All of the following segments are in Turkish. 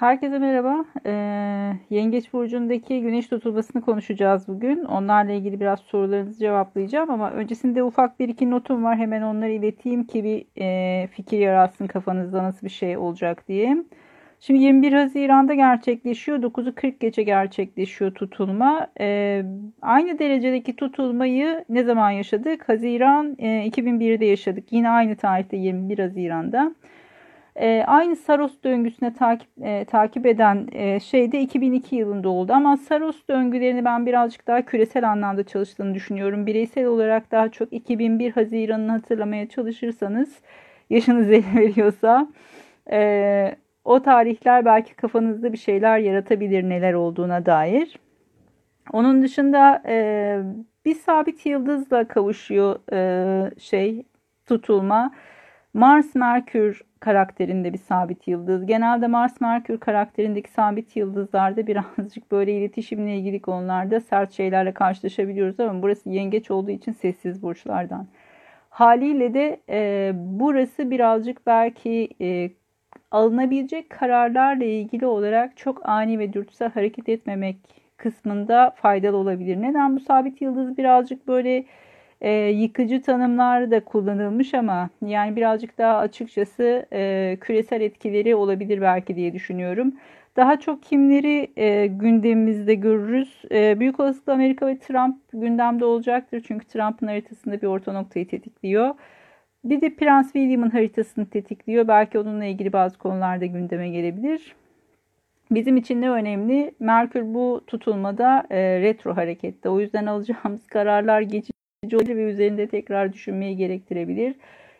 Herkese merhaba. Ee, Yengeç Burcu'ndaki güneş tutulmasını konuşacağız bugün. Onlarla ilgili biraz sorularınızı cevaplayacağım ama öncesinde ufak bir iki notum var. Hemen onları ileteyim ki bir e, fikir yaratsın kafanızda nasıl bir şey olacak diye. Şimdi 21 Haziran'da gerçekleşiyor. 9'u 40 gece gerçekleşiyor tutulma. Ee, aynı derecedeki tutulmayı ne zaman yaşadık? Haziran e, 2001'de yaşadık. Yine aynı tarihte 21 Haziran'da. E, aynı Saros döngüsüne takip e, takip eden e, şey de 2002 yılında oldu. Ama Saros döngülerini ben birazcık daha küresel anlamda çalıştığını düşünüyorum. Bireysel olarak daha çok 2001 Haziran'ını hatırlamaya çalışırsanız yaşınız el veriyorsa e, o tarihler belki kafanızda bir şeyler yaratabilir neler olduğuna dair. Onun dışında e, bir sabit yıldızla kavuşuyor e, şey tutulma. Mars Merkür karakterinde bir sabit yıldız. Genelde Mars Merkür karakterindeki sabit yıldızlarda birazcık böyle iletişimle ilgili konularda sert şeylerle karşılaşabiliyoruz ama burası yengeç olduğu için sessiz burçlardan. Haliyle de e, burası birazcık belki e, alınabilecek kararlarla ilgili olarak çok ani ve dürtüsel hareket etmemek kısmında faydalı olabilir. Neden bu sabit yıldız birazcık böyle e, yıkıcı tanımlar da kullanılmış ama yani birazcık daha açıkçası e, küresel etkileri olabilir belki diye düşünüyorum. Daha çok kimleri e, gündemimizde görürüz? E, büyük olasılıkla Amerika ve Trump gündemde olacaktır. Çünkü Trump'ın haritasında bir orta noktayı tetikliyor. Bir de Prens William'ın haritasını tetikliyor. Belki onunla ilgili bazı konularda gündeme gelebilir. Bizim için ne önemli? Merkür bu tutulmada e, retro harekette. O yüzden alacağımız kararlar geçici ve üzerinde tekrar düşünmeyi gerektirebilir.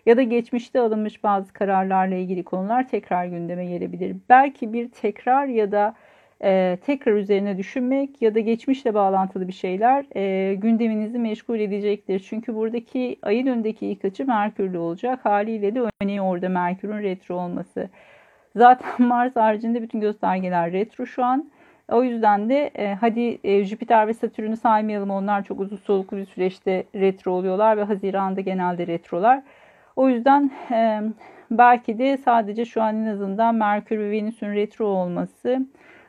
Ya da geçmişte alınmış bazı kararlarla ilgili konular tekrar gündeme gelebilir. Belki bir tekrar ya da e, tekrar üzerine düşünmek ya da geçmişle bağlantılı bir şeyler e, gündeminizi meşgul edecektir. Çünkü buradaki ayın öndeki ilk açı Merkür'lü olacak. Haliyle de örneği orada Merkür'ün retro olması. Zaten Mars haricinde bütün göstergeler retro şu an. O yüzden de e, hadi e, Jüpiter ve Satürn'ü saymayalım. Onlar çok uzun soluklu bir süreçte retro oluyorlar ve Haziran'da genelde retrolar. O yüzden e, belki de sadece şu an en azından Merkür ve Venüs'ün retro olması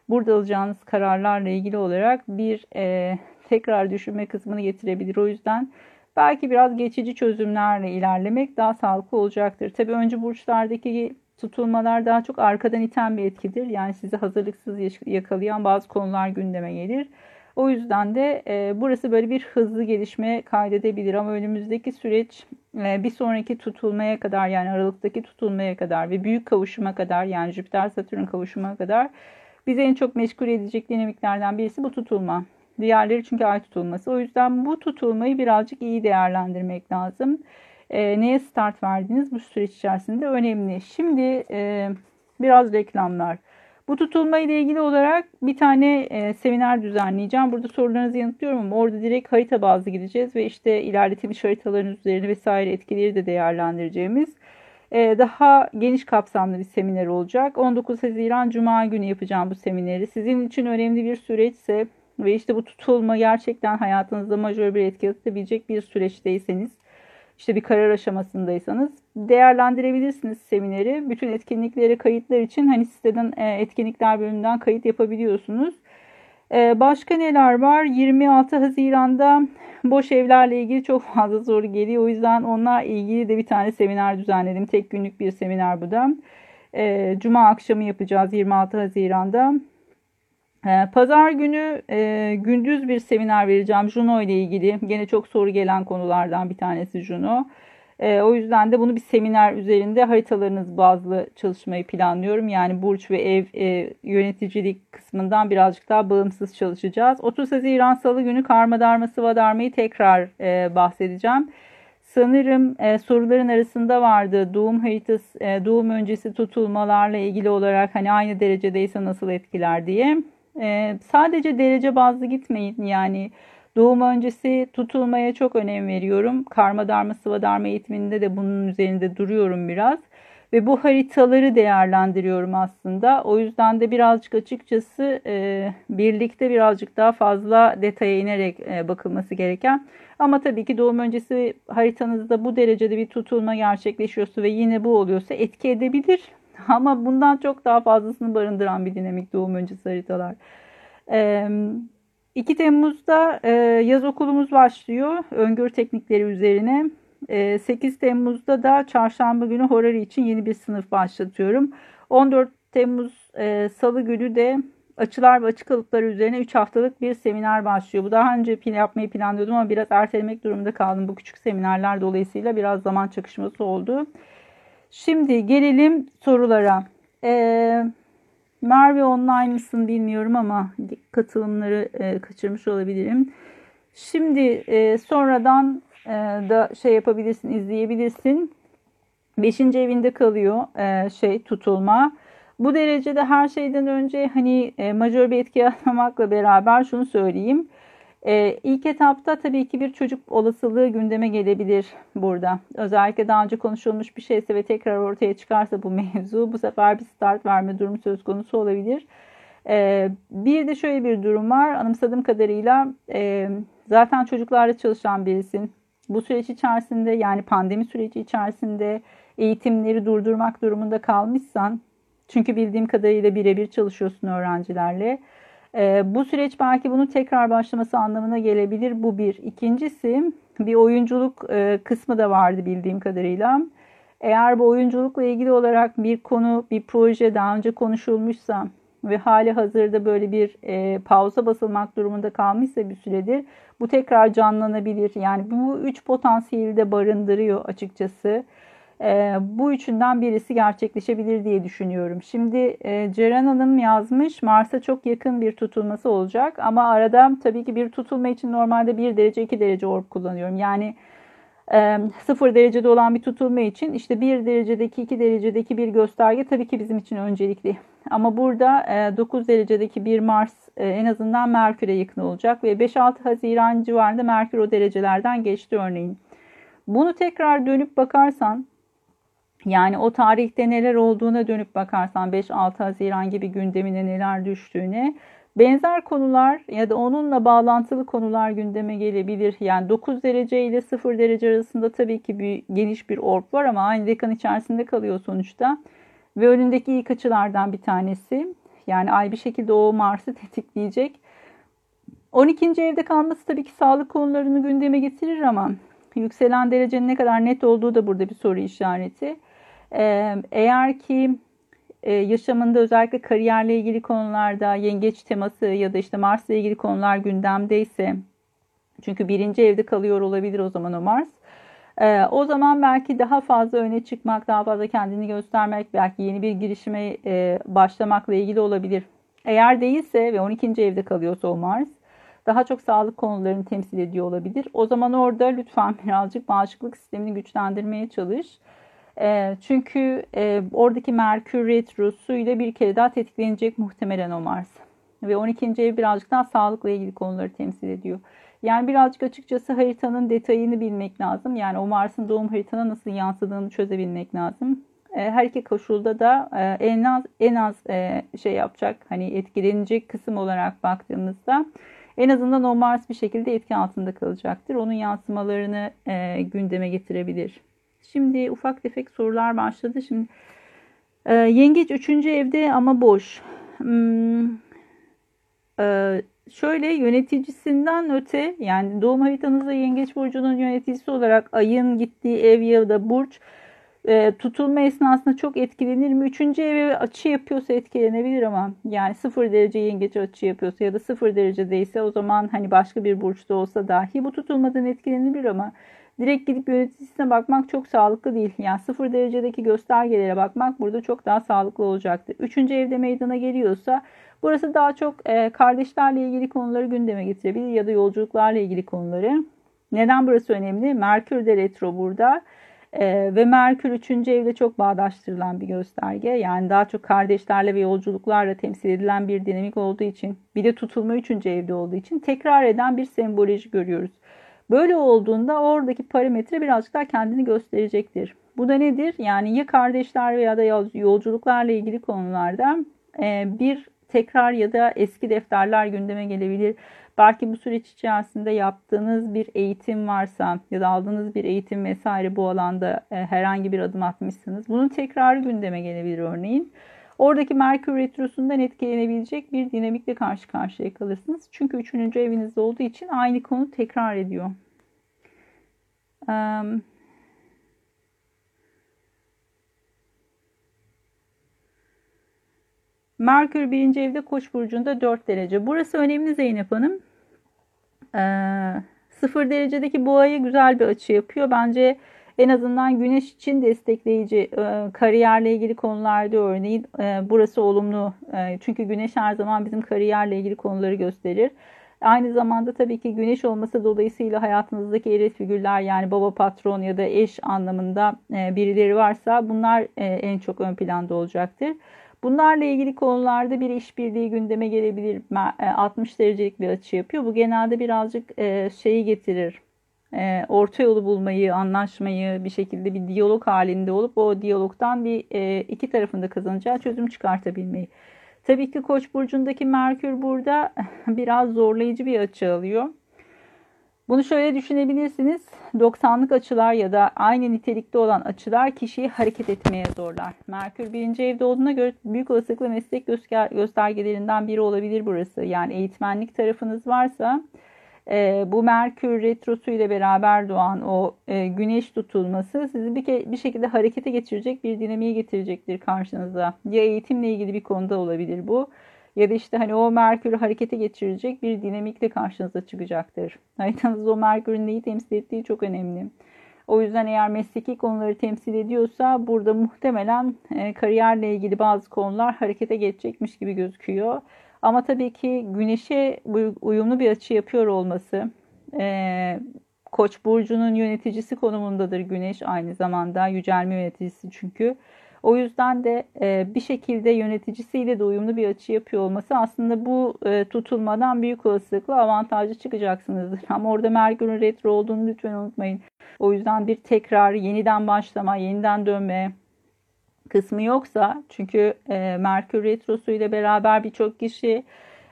burada alacağınız kararlarla ilgili olarak bir e, tekrar düşünme kısmını getirebilir. O yüzden belki biraz geçici çözümlerle ilerlemek daha sağlıklı olacaktır. Tabii önce burçlardaki tutulmalar daha çok arkadan iten bir etkidir. Yani sizi hazırlıksız yakalayan bazı konular gündeme gelir. O yüzden de e, burası böyle bir hızlı gelişme kaydedebilir ama önümüzdeki süreç e, bir sonraki tutulmaya kadar yani Aralık'taki tutulmaya kadar ve büyük kavuşuma kadar yani Jüpiter Satürn kavuşuma kadar bizi en çok meşgul edecek dinamiklerden birisi bu tutulma. Diğerleri çünkü ay tutulması. O yüzden bu tutulmayı birazcık iyi değerlendirmek lazım e, neye start verdiğiniz bu süreç içerisinde önemli. Şimdi e, biraz reklamlar. Bu tutulma ile ilgili olarak bir tane e, seminer düzenleyeceğim. Burada sorularınızı yanıtlıyorum ama orada direkt harita bazlı gideceğiz ve işte ilerletilmiş haritaların üzerine vesaire etkileri de değerlendireceğimiz e, daha geniş kapsamlı bir seminer olacak. 19 Haziran Cuma günü yapacağım bu semineri. Sizin için önemli bir süreçse ve işte bu tutulma gerçekten hayatınızda majör bir etki yaratabilecek bir süreçteyseniz işte bir karar aşamasındaysanız değerlendirebilirsiniz semineri. Bütün etkinlikleri kayıtlar için hani siteden e, etkinlikler bölümünden kayıt yapabiliyorsunuz. E, başka neler var? 26 Haziran'da boş evlerle ilgili çok fazla soru geliyor. O yüzden onunla ilgili de bir tane seminer düzenledim. Tek günlük bir seminer bu da. E, Cuma akşamı yapacağız 26 Haziran'da. Ee, pazar günü e, gündüz bir seminer vereceğim Juno ile ilgili. Gene çok soru gelen konulardan bir tanesi Juno. E, o yüzden de bunu bir seminer üzerinde haritalarınız bazlı çalışmayı planlıyorum. Yani burç ve ev e, yöneticilik kısmından birazcık daha bağımsız çalışacağız. 30 Haziran Salı günü karma darma sıva darmayı tekrar e, bahsedeceğim. Sanırım soruların arasında vardı doğum haritası, doğum öncesi tutulmalarla ilgili olarak hani aynı derecedeyse nasıl etkiler diye. Ee, sadece derece bazlı gitmeyin yani doğum öncesi tutulmaya çok önem veriyorum. Karma darma sıva darma eğitiminde de bunun üzerinde duruyorum biraz. Ve bu haritaları değerlendiriyorum aslında. O yüzden de birazcık açıkçası e, birlikte birazcık daha fazla detaya inerek e, bakılması gereken. Ama tabii ki doğum öncesi haritanızda bu derecede bir tutulma gerçekleşiyorsa ve yine bu oluyorsa etki edebilir. Ama bundan çok daha fazlasını barındıran bir dinamik doğum öncesi haritalar. 2 Temmuz'da yaz okulumuz başlıyor. Öngörü teknikleri üzerine. 8 Temmuz'da da çarşamba günü Horari için yeni bir sınıf başlatıyorum. 14 Temmuz Salı günü de açılar ve açık kalıpları üzerine 3 haftalık bir seminer başlıyor. Bu daha önce yapmayı planlıyordum ama biraz ertelemek durumunda kaldım. Bu küçük seminerler dolayısıyla biraz zaman çakışması oldu. Şimdi gelelim sorulara. Ee, Merve online mısın bilmiyorum ama katılımları e, kaçırmış olabilirim. Şimdi e, sonradan e, da şey yapabilirsin, izleyebilirsin. Beşinci evinde kalıyor e, şey tutulma. Bu derecede her şeyden önce hani e, majör bir etki yaratmamakla beraber şunu söyleyeyim. E, ilk etapta tabii ki bir çocuk olasılığı gündeme gelebilir burada. Özellikle daha önce konuşulmuş bir şeyse ve tekrar ortaya çıkarsa bu mevzu bu sefer bir start verme durumu söz konusu olabilir. E, bir de şöyle bir durum var. Anımsadığım kadarıyla e, zaten çocuklarla çalışan birisin. Bu süreç içerisinde yani pandemi süreci içerisinde eğitimleri durdurmak durumunda kalmışsan çünkü bildiğim kadarıyla birebir çalışıyorsun öğrencilerle. E, bu süreç belki bunun tekrar başlaması anlamına gelebilir. Bu bir. İkincisi bir oyunculuk e, kısmı da vardı bildiğim kadarıyla. Eğer bu oyunculukla ilgili olarak bir konu, bir proje daha önce konuşulmuşsa ve hali hazırda böyle bir e, pauza basılmak durumunda kalmışsa bir süredir bu tekrar canlanabilir. Yani bu üç potansiyeli de barındırıyor açıkçası. E, bu üçünden birisi gerçekleşebilir diye düşünüyorum. Şimdi e, Ceren Hanım yazmış Mars'a çok yakın bir tutulması olacak ama arada tabii ki bir tutulma için normalde 1 derece 2 derece orb kullanıyorum. Yani e, 0 derecede olan bir tutulma için işte 1 derecedeki 2 derecedeki bir gösterge tabii ki bizim için öncelikli. Ama burada e, 9 derecedeki bir Mars e, en azından Merkür'e yakın olacak ve 5-6 Haziran civarında Merkür o derecelerden geçti örneğin. Bunu tekrar dönüp bakarsan yani o tarihte neler olduğuna dönüp bakarsan 5-6 Haziran gibi gündemine neler düştüğüne benzer konular ya da onunla bağlantılı konular gündeme gelebilir. Yani 9 derece ile 0 derece arasında tabii ki bir geniş bir orb var ama aynı dekan içerisinde kalıyor sonuçta. Ve önündeki ilk açılardan bir tanesi. Yani ay bir şekilde o Mars'ı tetikleyecek. 12. evde kalması tabii ki sağlık konularını gündeme getirir ama yükselen derecenin ne kadar net olduğu da burada bir soru işareti. Eğer ki yaşamında özellikle kariyerle ilgili konularda yengeç teması ya da işte Mars'la ilgili konular gündemdeyse çünkü birinci evde kalıyor olabilir o zaman o Mars. O zaman belki daha fazla öne çıkmak, daha fazla kendini göstermek, belki yeni bir girişime başlamakla ilgili olabilir. Eğer değilse ve 12. evde kalıyorsa o Mars daha çok sağlık konularını temsil ediyor olabilir. O zaman orada lütfen birazcık bağışıklık sistemini güçlendirmeye çalış. E, çünkü e, oradaki Merkür Retrosu ile bir kere daha tetiklenecek muhtemelen o Mars. Ve 12. ev birazcık daha sağlıkla ilgili konuları temsil ediyor. Yani birazcık açıkçası haritanın detayını bilmek lazım. Yani o Mars'ın doğum haritana nasıl yansıdığını çözebilmek lazım. E, her iki koşulda da e, en az en az e, şey yapacak hani etkilenecek kısım olarak baktığımızda en azından o Mars bir şekilde etki altında kalacaktır. Onun yansımalarını gündeme getirebilir. Şimdi ufak tefek sorular başladı. Şimdi e, yengeç 3. evde ama boş. Hmm, e, şöyle yöneticisinden öte yani doğum haritanızda yengeç burcunun yöneticisi olarak ayın gittiği ev ya da burç e, tutulma esnasında çok etkilenir mi? Üçüncü eve açı yapıyorsa etkilenebilir ama yani sıfır derece yengeç açı yapıyorsa ya da sıfır derecedeyse o zaman hani başka bir burçta olsa dahi bu tutulmadan etkilenebilir ama direkt gidip yöneticisine bakmak çok sağlıklı değil. Yani sıfır derecedeki göstergelere bakmak burada çok daha sağlıklı olacaktır. Üçüncü evde meydana geliyorsa burası daha çok e, kardeşlerle ilgili konuları gündeme getirebilir ya da yolculuklarla ilgili konuları. Neden burası önemli? Merkür de retro burada. Ee, ve Merkür 3. evde çok bağdaştırılan bir gösterge. Yani daha çok kardeşlerle ve yolculuklarla temsil edilen bir dinamik olduğu için bir de tutulma 3. evde olduğu için tekrar eden bir semboloji görüyoruz. Böyle olduğunda oradaki parametre birazcık daha kendini gösterecektir. Bu da nedir? Yani ya kardeşler veya da yolculuklarla ilgili konularda e, bir tekrar ya da eski defterler gündeme gelebilir. Belki bu süreç içerisinde yaptığınız bir eğitim varsa ya da aldığınız bir eğitim vesaire bu alanda e, herhangi bir adım atmışsınız. Bunun tekrarı gündeme gelebilir örneğin. Oradaki Merkür Retrosu'ndan etkilenebilecek bir dinamikle karşı karşıya kalırsınız. Çünkü üçüncü evinizde olduğu için aynı konu tekrar ediyor. Um, Merkür birinci evde Koç burcunda 4 derece. Burası önemli Zeynep Hanım. Ee, 0 derecedeki boğaya güzel bir açı yapıyor. Bence en azından güneş için destekleyici e, kariyerle ilgili konularda örneğin e, burası olumlu. E, çünkü güneş her zaman bizim kariyerle ilgili konuları gösterir. Aynı zamanda tabii ki güneş olması dolayısıyla hayatınızdaki eril figürler yani baba patron ya da eş anlamında birileri varsa bunlar en çok ön planda olacaktır. Bunlarla ilgili konularda bir işbirliği gündeme gelebilir. 60 e, derecelik bir açı yapıyor. Bu genelde birazcık şeyi getirir. E, orta yolu bulmayı, anlaşmayı bir şekilde bir diyalog halinde olup o diyalogdan bir iki tarafında kazanacağı çözüm çıkartabilmeyi. Tabii ki Koç burcundaki Merkür burada biraz zorlayıcı bir açı alıyor. Bunu şöyle düşünebilirsiniz. 90'lık açılar ya da aynı nitelikte olan açılar kişiyi hareket etmeye zorlar. Merkür birinci evde olduğuna göre büyük olasılıkla meslek göstergelerinden biri olabilir burası. Yani eğitmenlik tarafınız varsa e, bu Merkür retrosu ile beraber doğan o e, güneş tutulması sizi bir, bir şekilde harekete geçirecek bir dinamiğe getirecektir karşınıza. Ya eğitimle ilgili bir konuda olabilir bu ya da işte hani o Merkür'ü harekete geçirecek bir dinamikle karşınıza çıkacaktır. Haritanızda o Merkür'ün neyi temsil ettiği çok önemli. O yüzden eğer mesleki konuları temsil ediyorsa burada muhtemelen e, kariyerle ilgili bazı konular harekete geçecekmiş gibi gözüküyor. Ama tabii ki güneşe uyumlu bir açı yapıyor olması, e, Koç burcunun yöneticisi konumundadır güneş aynı zamanda yücelme yöneticisi çünkü. O yüzden de e, bir şekilde yöneticisiyle de uyumlu bir açı yapıyor olması aslında bu e, tutulmadan büyük olasılıkla avantajlı çıkacaksınızdır. Ama orada Merkür'ün retro olduğunu lütfen unutmayın. O yüzden bir tekrar, yeniden başlama, yeniden dönme kısmı yoksa çünkü e, Merkür retrosu ile beraber birçok kişi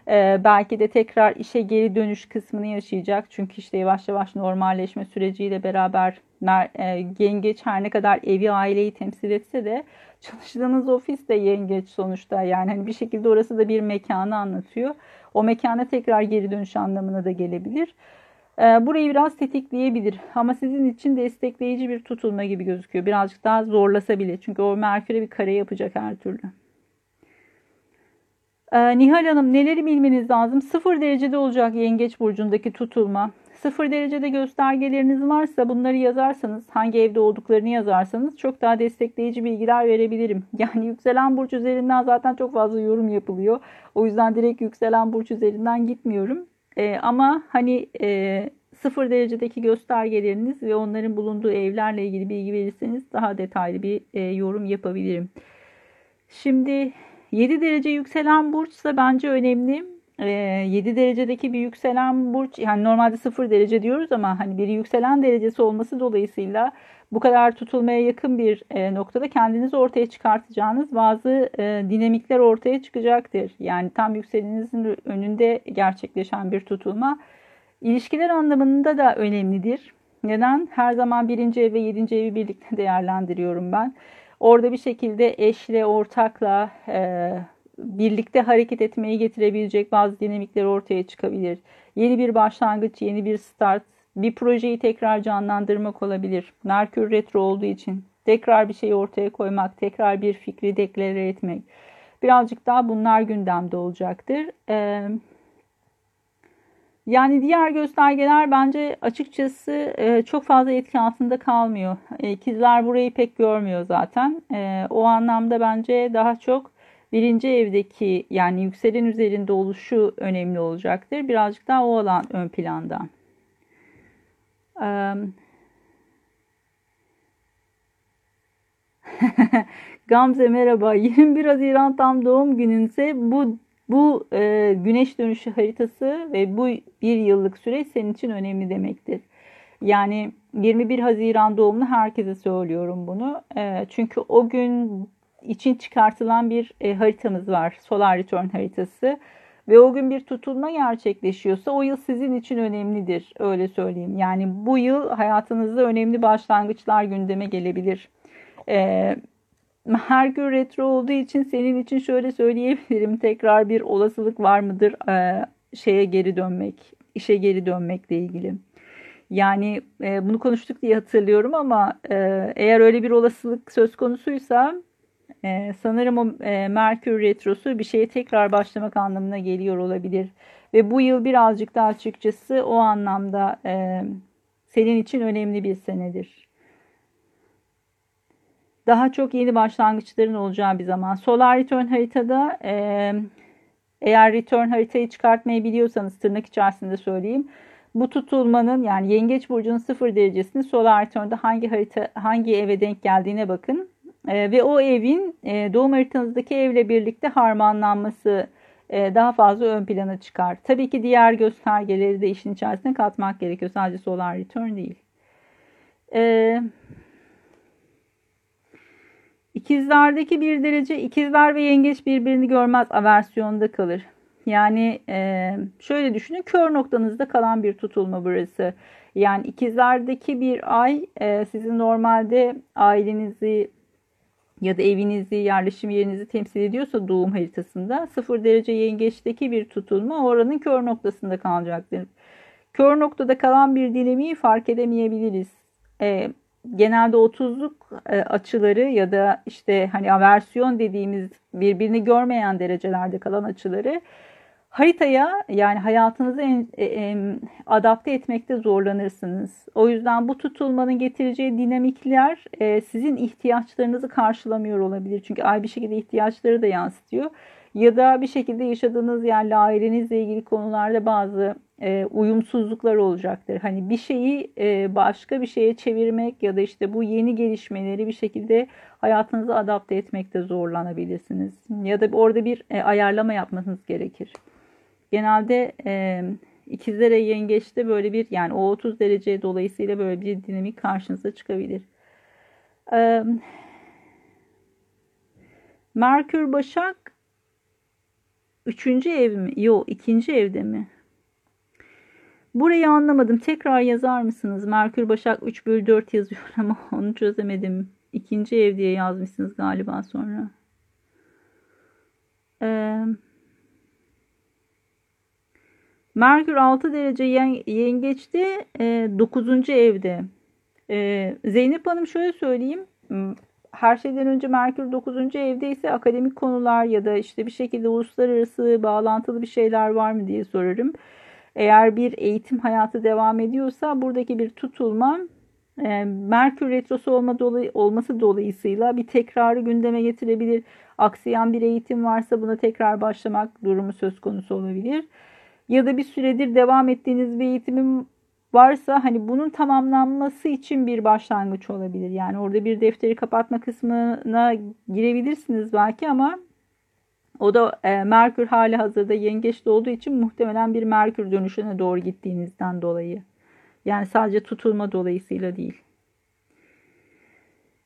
ee, belki de tekrar işe geri dönüş kısmını yaşayacak. Çünkü işte yavaş yavaş normalleşme süreciyle beraber e, yengeç her ne kadar evi aileyi temsil etse de çalıştığınız ofis de yengeç sonuçta. Yani hani bir şekilde orası da bir mekanı anlatıyor. O mekana tekrar geri dönüş anlamına da gelebilir. Ee, burayı biraz tetikleyebilir ama sizin için destekleyici bir tutulma gibi gözüküyor. Birazcık daha zorlasa bile çünkü o Merkür'e bir kare yapacak her türlü. Ee, Nihal Hanım neleri bilmeniz lazım? Sıfır derecede olacak yengeç burcundaki tutulma. Sıfır derecede göstergeleriniz varsa bunları yazarsanız, hangi evde olduklarını yazarsanız çok daha destekleyici bilgiler verebilirim. Yani yükselen burç üzerinden zaten çok fazla yorum yapılıyor. O yüzden direkt yükselen burç üzerinden gitmiyorum. Ee, ama hani e, sıfır derecedeki göstergeleriniz ve onların bulunduğu evlerle ilgili bilgi verirseniz daha detaylı bir e, yorum yapabilirim. Şimdi 7 derece yükselen burçsa bence önemli. 7 ee, derecedeki bir yükselen burç yani normalde 0 derece diyoruz ama hani bir yükselen derecesi olması dolayısıyla bu kadar tutulmaya yakın bir e, noktada kendinizi ortaya çıkartacağınız bazı e, dinamikler ortaya çıkacaktır. Yani tam yükselenizin önünde gerçekleşen bir tutulma ilişkiler anlamında da önemlidir. Neden? Her zaman birinci ev ve yedinci evi birlikte değerlendiriyorum ben. Orada bir şekilde eşle, ortakla e, birlikte hareket etmeyi getirebilecek bazı dinamikler ortaya çıkabilir. Yeni bir başlangıç, yeni bir start, bir projeyi tekrar canlandırmak olabilir. Merkür retro olduğu için tekrar bir şeyi ortaya koymak, tekrar bir fikri deklare etmek. Birazcık daha bunlar gündemde olacaktır. Ee, yani diğer göstergeler bence açıkçası e, çok fazla etki altında kalmıyor. E, ikizler burayı pek görmüyor zaten. E, o anlamda bence daha çok birinci evdeki yani yükselen üzerinde oluşu önemli olacaktır. Birazcık daha o alan ön planda. Gamze merhaba. 21 Haziran tam doğum gününse bu bu e, güneş dönüşü haritası ve bu bir yıllık süreç senin için önemli demektir. Yani 21 Haziran doğumlu herkese söylüyorum bunu. E, çünkü o gün için çıkartılan bir e, haritamız var. Solar Return haritası. ve o gün bir tutulma gerçekleşiyorsa o yıl sizin için önemlidir. Öyle söyleyeyim. Yani bu yıl hayatınızda önemli başlangıçlar gündeme gelebilir. Ee, Merkür retro olduğu için senin için şöyle söyleyebilirim. Tekrar bir olasılık var mıdır ee, şeye geri dönmek, işe geri dönmekle ilgili. Yani e, bunu konuştuk diye hatırlıyorum ama e, eğer öyle bir olasılık söz konusuysa e, sanırım o e, Merkür Retrosu bir şeye tekrar başlamak anlamına geliyor olabilir. Ve bu yıl birazcık daha açıkçası o anlamda e, senin için önemli bir senedir. Daha çok yeni başlangıçların olacağı bir zaman. Solar Return haritada e, eğer Return haritayı çıkartmayı biliyorsanız tırnak içerisinde söyleyeyim. Bu tutulmanın yani Yengeç burcunun sıfır derecesini Solar Return'da hangi harita hangi eve denk geldiğine bakın. E, ve o evin e, doğum haritanızdaki evle birlikte harmanlanması e, daha fazla ön plana çıkar. Tabii ki diğer göstergeleri de işin içerisine katmak gerekiyor. Sadece solar return değil. E, ikizlerdeki bir derece ikizler ve yengeç birbirini görmez aversiyonda kalır. Yani e, şöyle düşünün kör noktanızda kalan bir tutulma burası. Yani ikizlerdeki bir ay e, sizin normalde ailenizi ya da evinizi, yerleşim yerinizi temsil ediyorsa doğum haritasında sıfır derece yengeçteki bir tutulma oranın kör noktasında kalacaktır. Kör noktada kalan bir dinamiği fark edemeyebiliriz. E, genelde 30'luk e, açıları ya da işte hani aversiyon dediğimiz birbirini görmeyen derecelerde kalan açıları haritaya yani hayatınızı en, en, adapte etmekte zorlanırsınız. O yüzden bu tutulmanın getireceği dinamikler e, sizin ihtiyaçlarınızı karşılamıyor olabilir. Çünkü ay bir şekilde ihtiyaçları da yansıtıyor. Ya da bir şekilde yaşadığınız yerle ailenizle ilgili konularda bazı e, uyumsuzluklar olacaktır. Hani bir şeyi e, başka bir şeye çevirmek ya da işte bu yeni gelişmeleri bir şekilde hayatınıza adapte etmekte zorlanabilirsiniz. Ya da orada bir e, ayarlama yapmanız gerekir. Genelde e, ikizlere yengeçte böyle bir yani o 30 derece dolayısıyla böyle bir dinamik karşınıza çıkabilir. E, Merkür Başak üçüncü ev mi? Yok ikinci evde mi? Burayı anlamadım. Tekrar yazar mısınız? Merkür Başak 3 bölü 4 yazıyor ama onu çözemedim. İkinci ev diye yazmışsınız galiba sonra. Eee Merkür 6 derece yengeçte e, 9. evde. E, Zeynep Hanım şöyle söyleyeyim. Her şeyden önce Merkür 9. evde ise akademik konular ya da işte bir şekilde uluslararası bağlantılı bir şeyler var mı diye sorarım. Eğer bir eğitim hayatı devam ediyorsa buradaki bir tutulma e, Merkür retrosu olma dolayı, olması dolayısıyla bir tekrarı gündeme getirebilir. Aksiyen bir eğitim varsa buna tekrar başlamak durumu söz konusu olabilir ya da bir süredir devam ettiğiniz bir eğitimim varsa hani bunun tamamlanması için bir başlangıç olabilir. Yani orada bir defteri kapatma kısmına girebilirsiniz belki ama o da e, Merkür hali hazırda yengeçte olduğu için muhtemelen bir Merkür dönüşüne doğru gittiğinizden dolayı. Yani sadece tutulma dolayısıyla değil.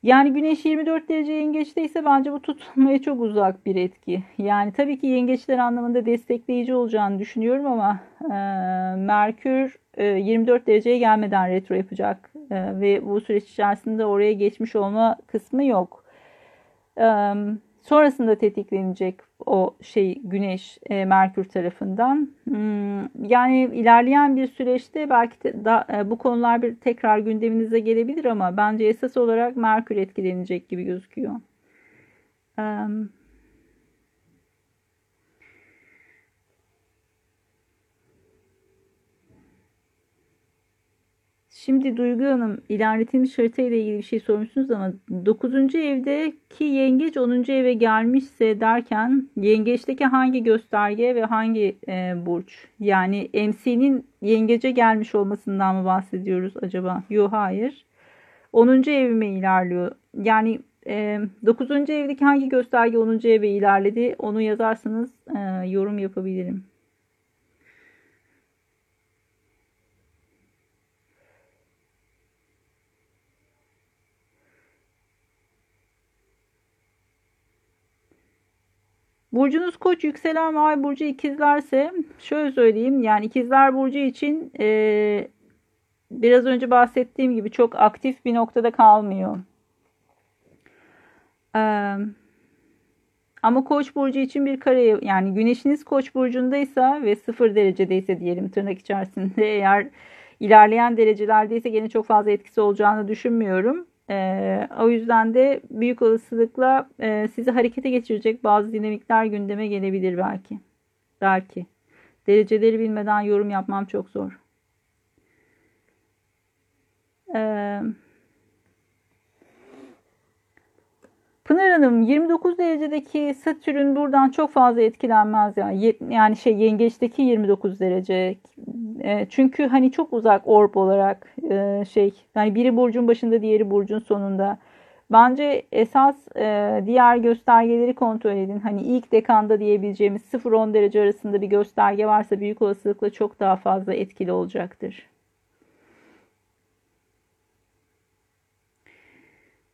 Yani güneş 24 derece yengeçte ise bence bu tutulmaya çok uzak bir etki. Yani tabii ki yengeçler anlamında destekleyici olacağını düşünüyorum ama e, Merkür e, 24 dereceye gelmeden retro yapacak. E, ve bu süreç içerisinde oraya geçmiş olma kısmı yok. E, sonrasında tetiklenecek o şey Güneş e, Merkür tarafından. Hmm, yani ilerleyen bir süreçte belki de da, e, bu konular bir tekrar gündeminize gelebilir ama bence esas olarak Merkür etkilenecek gibi gözüküyor. Um, Şimdi Duygu Hanım ilerletilmiş harita ile ilgili bir şey sormuşsunuz ama 9. evdeki yengeç 10. eve gelmişse derken yengeçteki hangi gösterge ve hangi e, burç? Yani MC'nin yengece gelmiş olmasından mı bahsediyoruz acaba? Yok hayır. 10. evime ilerliyor. Yani e, 9. evdeki hangi gösterge 10. eve ilerledi onu yazarsanız e, yorum yapabilirim. Burcunuz koç, yükselen ve ay burcu ikizlerse şöyle söyleyeyim. Yani ikizler burcu için e, biraz önce bahsettiğim gibi çok aktif bir noktada kalmıyor. Eee ama Koç burcu için bir kare yani güneşiniz Koç burcundaysa ve sıfır derecedeyse diyelim tırnak içerisinde eğer ilerleyen derecelerdeyse gene çok fazla etkisi olacağını düşünmüyorum. Ee, o yüzden de büyük olasılıkla e, sizi harekete geçirecek bazı dinamikler gündeme gelebilir belki. Belki. Dereceleri bilmeden yorum yapmam çok zor. Eee Pınar Hanım 29 derecedeki Satürn buradan çok fazla etkilenmez yani. Yani şey yengeçteki 29 derece. E, çünkü hani çok uzak orb olarak e, şey yani biri burcun başında diğeri burcun sonunda. Bence esas e, diğer göstergeleri kontrol edin. Hani ilk dekanda diyebileceğimiz 0-10 derece arasında bir gösterge varsa büyük olasılıkla çok daha fazla etkili olacaktır.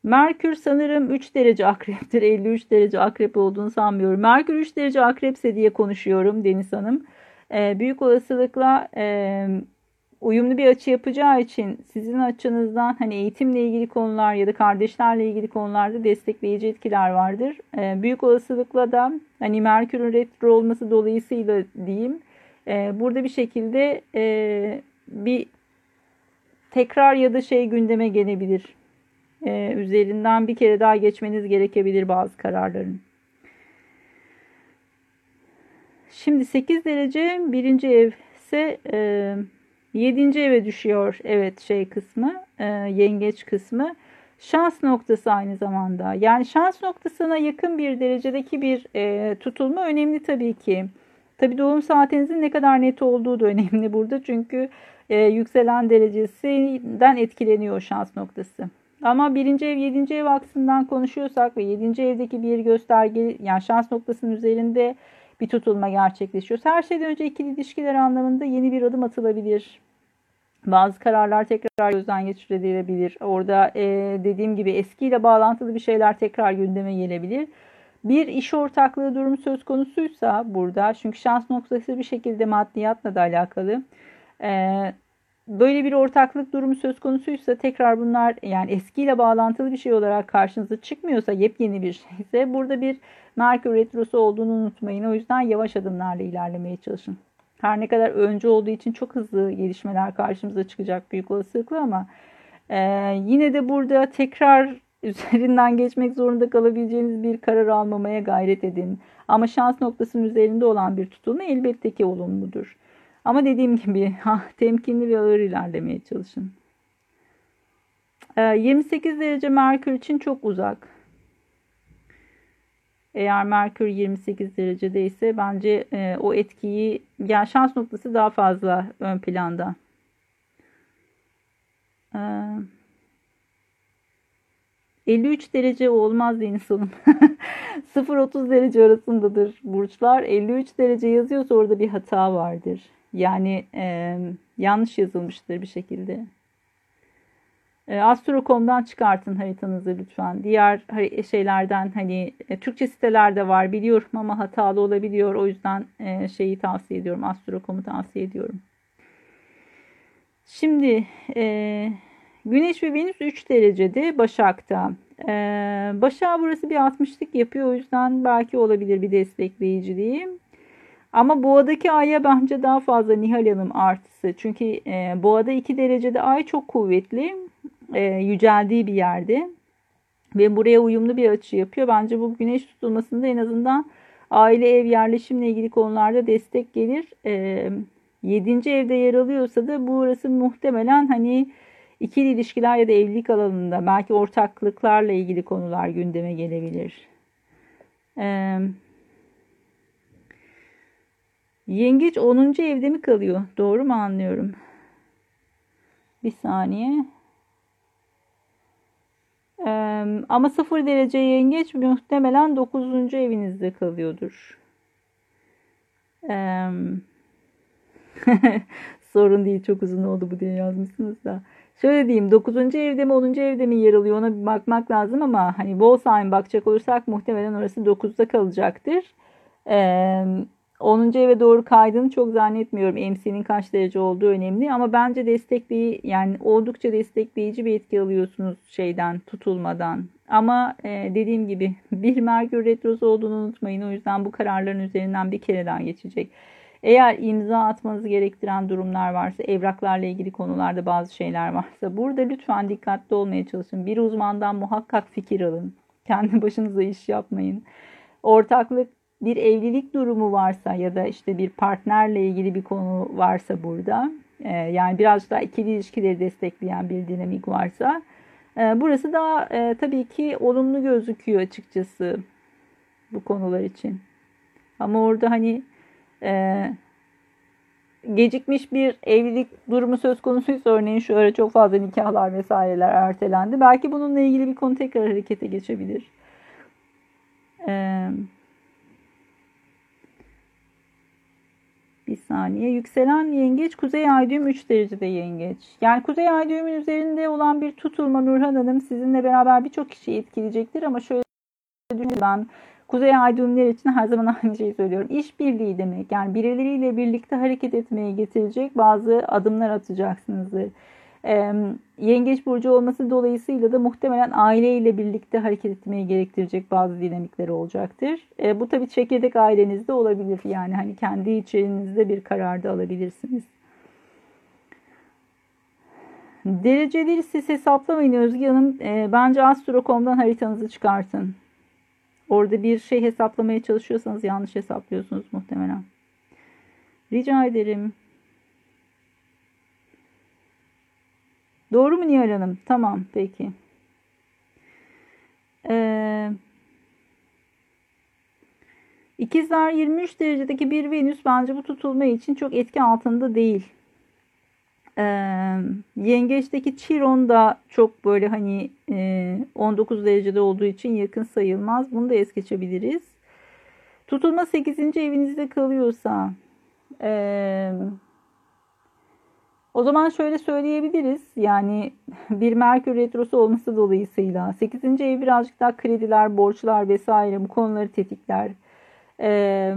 Merkür sanırım 3 derece akreptir. 53 derece akrep olduğunu sanmıyorum. Merkür 3 derece akrepse diye konuşuyorum Deniz Hanım. E, büyük olasılıkla e, uyumlu bir açı yapacağı için sizin açınızdan hani eğitimle ilgili konular ya da kardeşlerle ilgili konularda destekleyici etkiler vardır. E, büyük olasılıkla da hani Merkür'ün retro olması dolayısıyla diyeyim e, burada bir şekilde e, bir tekrar ya da şey gündeme gelebilir e, üzerinden bir kere daha geçmeniz gerekebilir bazı kararların. Şimdi 8 derece birinci ev ise e, 7. eve düşüyor. Evet şey kısmı e, yengeç kısmı. Şans noktası aynı zamanda. Yani şans noktasına yakın bir derecedeki bir e, tutulma önemli tabii ki. Tabii doğum saatinizin ne kadar net olduğu da önemli burada. Çünkü e, yükselen derecesinden etkileniyor şans noktası. Ama birinci ev yedinci ev aksından konuşuyorsak ve yedinci evdeki bir gösterge yani şans noktasının üzerinde bir tutulma gerçekleşiyor. Her şeyden önce ikili ilişkiler anlamında yeni bir adım atılabilir. Bazı kararlar tekrar gözden geçirilebilir. Orada e, dediğim gibi eskiyle bağlantılı bir şeyler tekrar gündeme gelebilir. Bir iş ortaklığı durumu söz konusuysa burada çünkü şans noktası bir şekilde maddiyatla da alakalı. E, böyle bir ortaklık durumu söz konusuysa tekrar bunlar yani eskiyle bağlantılı bir şey olarak karşınıza çıkmıyorsa yepyeni bir şeyse burada bir Merkür Retrosu olduğunu unutmayın. O yüzden yavaş adımlarla ilerlemeye çalışın. Her ne kadar önce olduğu için çok hızlı gelişmeler karşımıza çıkacak büyük olasılıkla ama e, yine de burada tekrar üzerinden geçmek zorunda kalabileceğiniz bir karar almamaya gayret edin. Ama şans noktasının üzerinde olan bir tutulma elbette ki olumludur. Ama dediğim gibi ha, temkinli ve ağır ilerlemeye çalışın. 28 ee, derece Merkür için çok uzak. Eğer Merkür 28 derecedeyse bence e, o etkiyi yani şans noktası daha fazla ön planda. Ee, 53 derece olmaz Deniz Hanım. 0-30 derece arasındadır burçlar. 53 derece yazıyorsa orada bir hata vardır. Yani e, yanlış yazılmıştır bir şekilde. E, Astro.com'dan çıkartın haritanızı lütfen. Diğer şeylerden hani e, Türkçe sitelerde var biliyorum ama hatalı olabiliyor. O yüzden e, şeyi tavsiye ediyorum. Astro.com'u tavsiye ediyorum. Şimdi e, Güneş ve Venüs 3 derecede Başak'ta. E, Başak burası bir 60'lık yapıyor. O yüzden belki olabilir bir destekleyiciliği. Ama boğadaki aya bence daha fazla Nihal Hanım artısı. Çünkü e, boğada 2 derecede ay çok kuvvetli. E, yüceldiği bir yerde. Ve buraya uyumlu bir açı yapıyor. Bence bu güneş tutulmasında en azından aile ev yerleşimle ilgili konularda destek gelir. E, 7. evde yer alıyorsa da burası muhtemelen hani ikili ilişkiler ya da evlilik alanında belki ortaklıklarla ilgili konular gündeme gelebilir. Evet. Yengeç 10. evde mi kalıyor? Doğru mu anlıyorum? Bir saniye. Ee, ama 0 derece yengeç muhtemelen 9. evinizde kalıyordur. Ee, sorun değil çok uzun oldu bu diye yazmışsınız da. Şöyle diyeyim 9. evde mi 10. evde mi yer alıyor ona bir bakmak lazım ama hani bol bakacak olursak muhtemelen orası 9'da kalacaktır. Ee, 10. eve doğru kaydığını çok zannetmiyorum. MC'nin kaç derece olduğu önemli ama bence destekleyici yani oldukça destekleyici bir etki alıyorsunuz şeyden tutulmadan. Ama e, dediğim gibi bir Merkür Retrosu olduğunu unutmayın. O yüzden bu kararların üzerinden bir kere daha geçecek. Eğer imza atmanızı gerektiren durumlar varsa, evraklarla ilgili konularda bazı şeyler varsa burada lütfen dikkatli olmaya çalışın. Bir uzmandan muhakkak fikir alın. Kendi başınıza iş yapmayın. Ortaklık bir evlilik durumu varsa ya da işte bir partnerle ilgili bir konu varsa burada e, yani biraz daha ikili ilişkileri destekleyen bir dinamik varsa e, burası daha e, tabii ki olumlu gözüküyor açıkçası bu konular için. Ama orada hani gecikmiş bir evlilik durumu söz konusuysa örneğin şu ara çok fazla nikahlar vesaireler ertelendi. Belki bununla ilgili bir konu tekrar harekete geçebilir. Eee Bir saniye. Yükselen yengeç Kuzey Ay düğüm 3 derecede yengeç. Yani Kuzey Ay düğümün üzerinde olan bir tutulma Nurhan Hanım sizinle beraber birçok kişiyi etkileyecektir ama şöyle ben Kuzey Ay düğümler için her zaman aynı şeyi söylüyorum. İşbirliği demek. Yani birileriyle birlikte hareket etmeye getirecek bazı adımlar atacaksınızdır yengeç burcu olması dolayısıyla da muhtemelen aileyle birlikte hareket etmeyi gerektirecek bazı dinamikleri olacaktır. E, bu tabii çekirdek ailenizde olabilir. Yani hani kendi içerinizde bir kararda alabilirsiniz. Dereceleri siz hesaplamayın Özge Hanım. E, bence Astro.com'dan haritanızı çıkartın. Orada bir şey hesaplamaya çalışıyorsanız yanlış hesaplıyorsunuz muhtemelen. Rica ederim. Doğru mu Nihal Hanım? Tamam peki. Ee, İkizler 23 derecedeki bir Venüs bence bu tutulma için çok etki altında değil. Ee, yengeçteki Chiron da çok böyle hani e, 19 derecede olduğu için yakın sayılmaz. Bunu da es geçebiliriz. Tutulma 8. evinizde kalıyorsa eee o zaman şöyle söyleyebiliriz. Yani bir Merkür Retrosu olması dolayısıyla 8. ev birazcık daha krediler, borçlar vesaire bu konuları tetikler. Ee,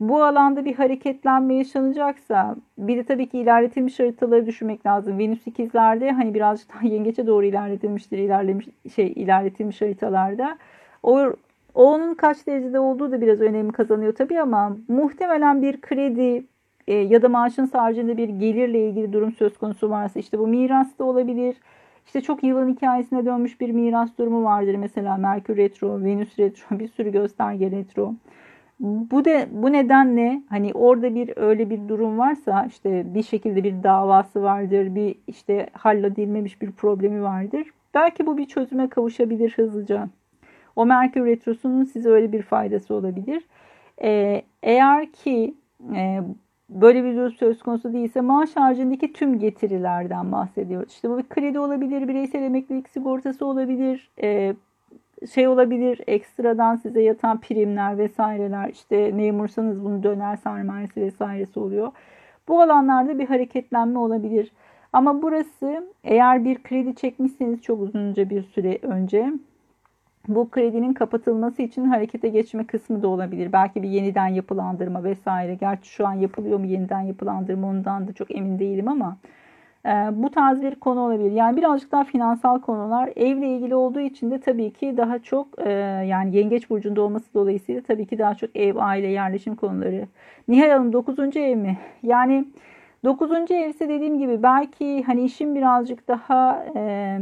bu alanda bir hareketlenme yaşanacaksa bir de tabii ki ilerletilmiş haritaları düşünmek lazım. Venüs ikizlerde hani birazcık daha yengeçe doğru ilerletilmiştir ilerlemiş şey ilerletilmiş haritalarda. O onun kaç derecede olduğu da biraz önemli kazanıyor tabii ama muhtemelen bir kredi e, ya da maaşın haricinde bir gelirle ilgili durum söz konusu varsa işte bu miras da olabilir. İşte çok yılın hikayesine dönmüş bir miras durumu vardır. Mesela Merkür Retro, Venüs Retro, bir sürü gösterge retro. Bu de bu nedenle hani orada bir öyle bir durum varsa işte bir şekilde bir davası vardır, bir işte halledilmemiş bir problemi vardır. Belki bu bir çözüme kavuşabilir hızlıca. O Merkür Retrosu'nun size öyle bir faydası olabilir. Ee, eğer ki e, böyle bir durum söz konusu değilse maaş haricindeki tüm getirilerden bahsediyoruz. İşte bu bir kredi olabilir, bireysel emeklilik sigortası olabilir, e, şey olabilir, ekstradan size yatan primler vesaireler, işte memursanız bunu döner sermayesi vesairesi oluyor. Bu alanlarda bir hareketlenme olabilir. Ama burası eğer bir kredi çekmişseniz çok uzunca bir süre önce bu kredinin kapatılması için harekete geçme kısmı da olabilir. Belki bir yeniden yapılandırma vesaire. Gerçi şu an yapılıyor mu yeniden yapılandırma ondan da çok emin değilim ama e, bu tarz bir konu olabilir. Yani birazcık daha finansal konular evle ilgili olduğu için de tabii ki daha çok e, yani yengeç burcunda olması dolayısıyla tabii ki daha çok ev, aile, yerleşim konuları. Nihal Hanım 9. ev mi? Yani 9. ev ise dediğim gibi belki hani işin birazcık daha e,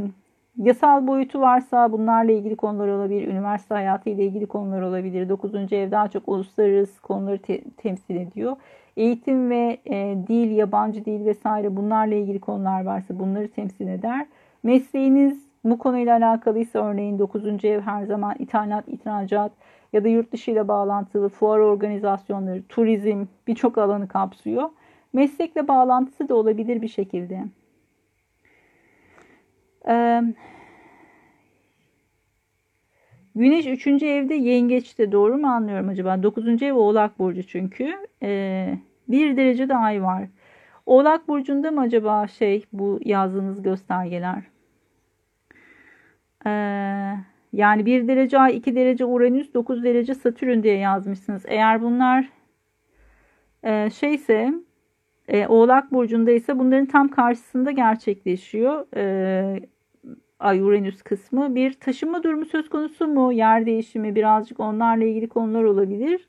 Yasal boyutu varsa bunlarla ilgili konular olabilir. Üniversite hayatı ile ilgili konular olabilir. 9. ev daha çok uluslararası konuları te- temsil ediyor. Eğitim ve e, dil, yabancı dil vesaire bunlarla ilgili konular varsa bunları temsil eder. Mesleğiniz bu konuyla alakalıysa örneğin 9. ev her zaman ithalat, ihracat ya da yurt dışı ile bağlantılı fuar organizasyonları, turizm birçok alanı kapsıyor. Meslekle bağlantısı da olabilir bir şekilde. Güneş 3. evde yengeçte doğru mu anlıyorum acaba? 9. ev oğlak burcu çünkü. Ee, bir derece de ay var. Oğlak burcunda mı acaba şey bu yazdığınız göstergeler? Ee, Yani 1 derece Ay, 2 derece Uranüs, 9 derece Satürn diye yazmışsınız. Eğer bunlar e, şeyse e, Oğlak Burcu'ndaysa bunların tam karşısında gerçekleşiyor. E, Ay Uranüs kısmı. Bir taşınma durumu söz konusu mu? Yer değişimi birazcık onlarla ilgili konular olabilir.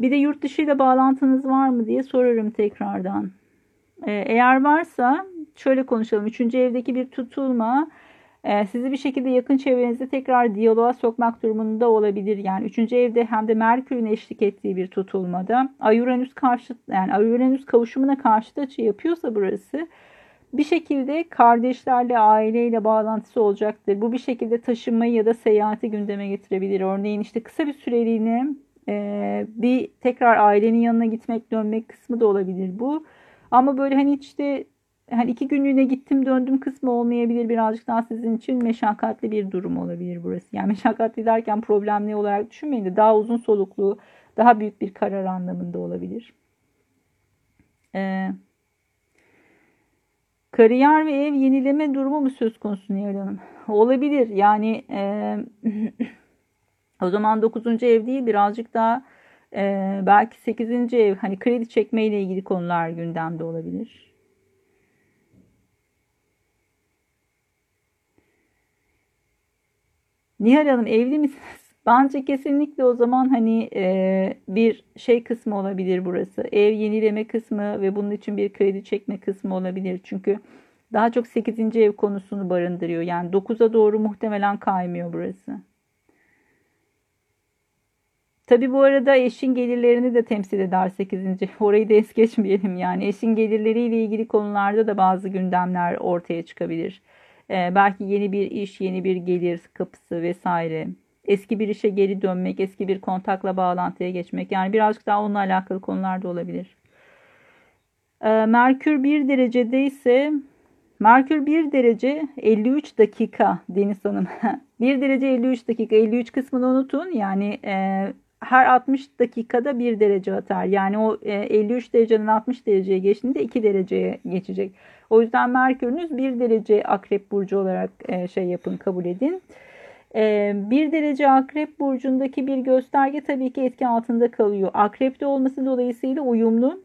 Bir de yurt dışı ile bağlantınız var mı diye sorarım tekrardan. E, eğer varsa şöyle konuşalım. Üçüncü evdeki bir tutulma sizi bir şekilde yakın çevrenizde tekrar diyaloğa sokmak durumunda olabilir. Yani üçüncü evde hem de Merkür'ün eşlik ettiği bir tutulmada Ay-Uranüs karşı yani Ay-Uranüs kavuşumuna karşı açı yapıyorsa burası bir şekilde kardeşlerle, aileyle bağlantısı olacaktır. Bu bir şekilde taşınmayı ya da seyahati gündeme getirebilir. Örneğin işte kısa bir süreliğine e, bir tekrar ailenin yanına gitmek, dönmek kısmı da olabilir bu. Ama böyle hani işte hani iki günlüğüne gittim döndüm kısmı olmayabilir. Birazcık daha sizin için meşakkatli bir durum olabilir burası. Yani meşakkatli derken problemli olarak düşünmeyin de daha uzun soluklu, daha büyük bir karar anlamında olabilir. Ee, kariyer ve ev yenileme durumu mu söz konusu Nihal Hanım? Olabilir. Yani e, o zaman 9. ev değil birazcık daha e, belki 8. ev hani kredi çekme ile ilgili konular gündemde olabilir. Nihal Hanım evli misiniz? Bence kesinlikle o zaman hani e, bir şey kısmı olabilir burası. Ev yenileme kısmı ve bunun için bir kredi çekme kısmı olabilir. Çünkü daha çok 8. ev konusunu barındırıyor. Yani 9'a doğru muhtemelen kaymıyor burası. Tabi bu arada eşin gelirlerini de temsil eder 8. Orayı da es geçmeyelim yani. Eşin gelirleriyle ilgili konularda da bazı gündemler ortaya çıkabilir. Ee, belki yeni bir iş, yeni bir gelir kapısı vesaire. Eski bir işe geri dönmek, eski bir kontakla bağlantıya geçmek. Yani birazcık daha onunla alakalı konular da olabilir. Ee, Merkür 1 derecede ise Merkür 1 derece 53 dakika Deniz Hanım. 1 derece 53 dakika. 53 kısmını unutun. Yani e, her 60 dakikada 1 derece atar. Yani o e, 53 derecenin 60 dereceye geçtiğinde 2 dereceye geçecek. O yüzden Merkür'ünüz 1 derece akrep burcu olarak e, şey yapın kabul edin. E, 1 derece akrep burcundaki bir gösterge tabii ki etki altında kalıyor. Akrepte olması dolayısıyla uyumlu.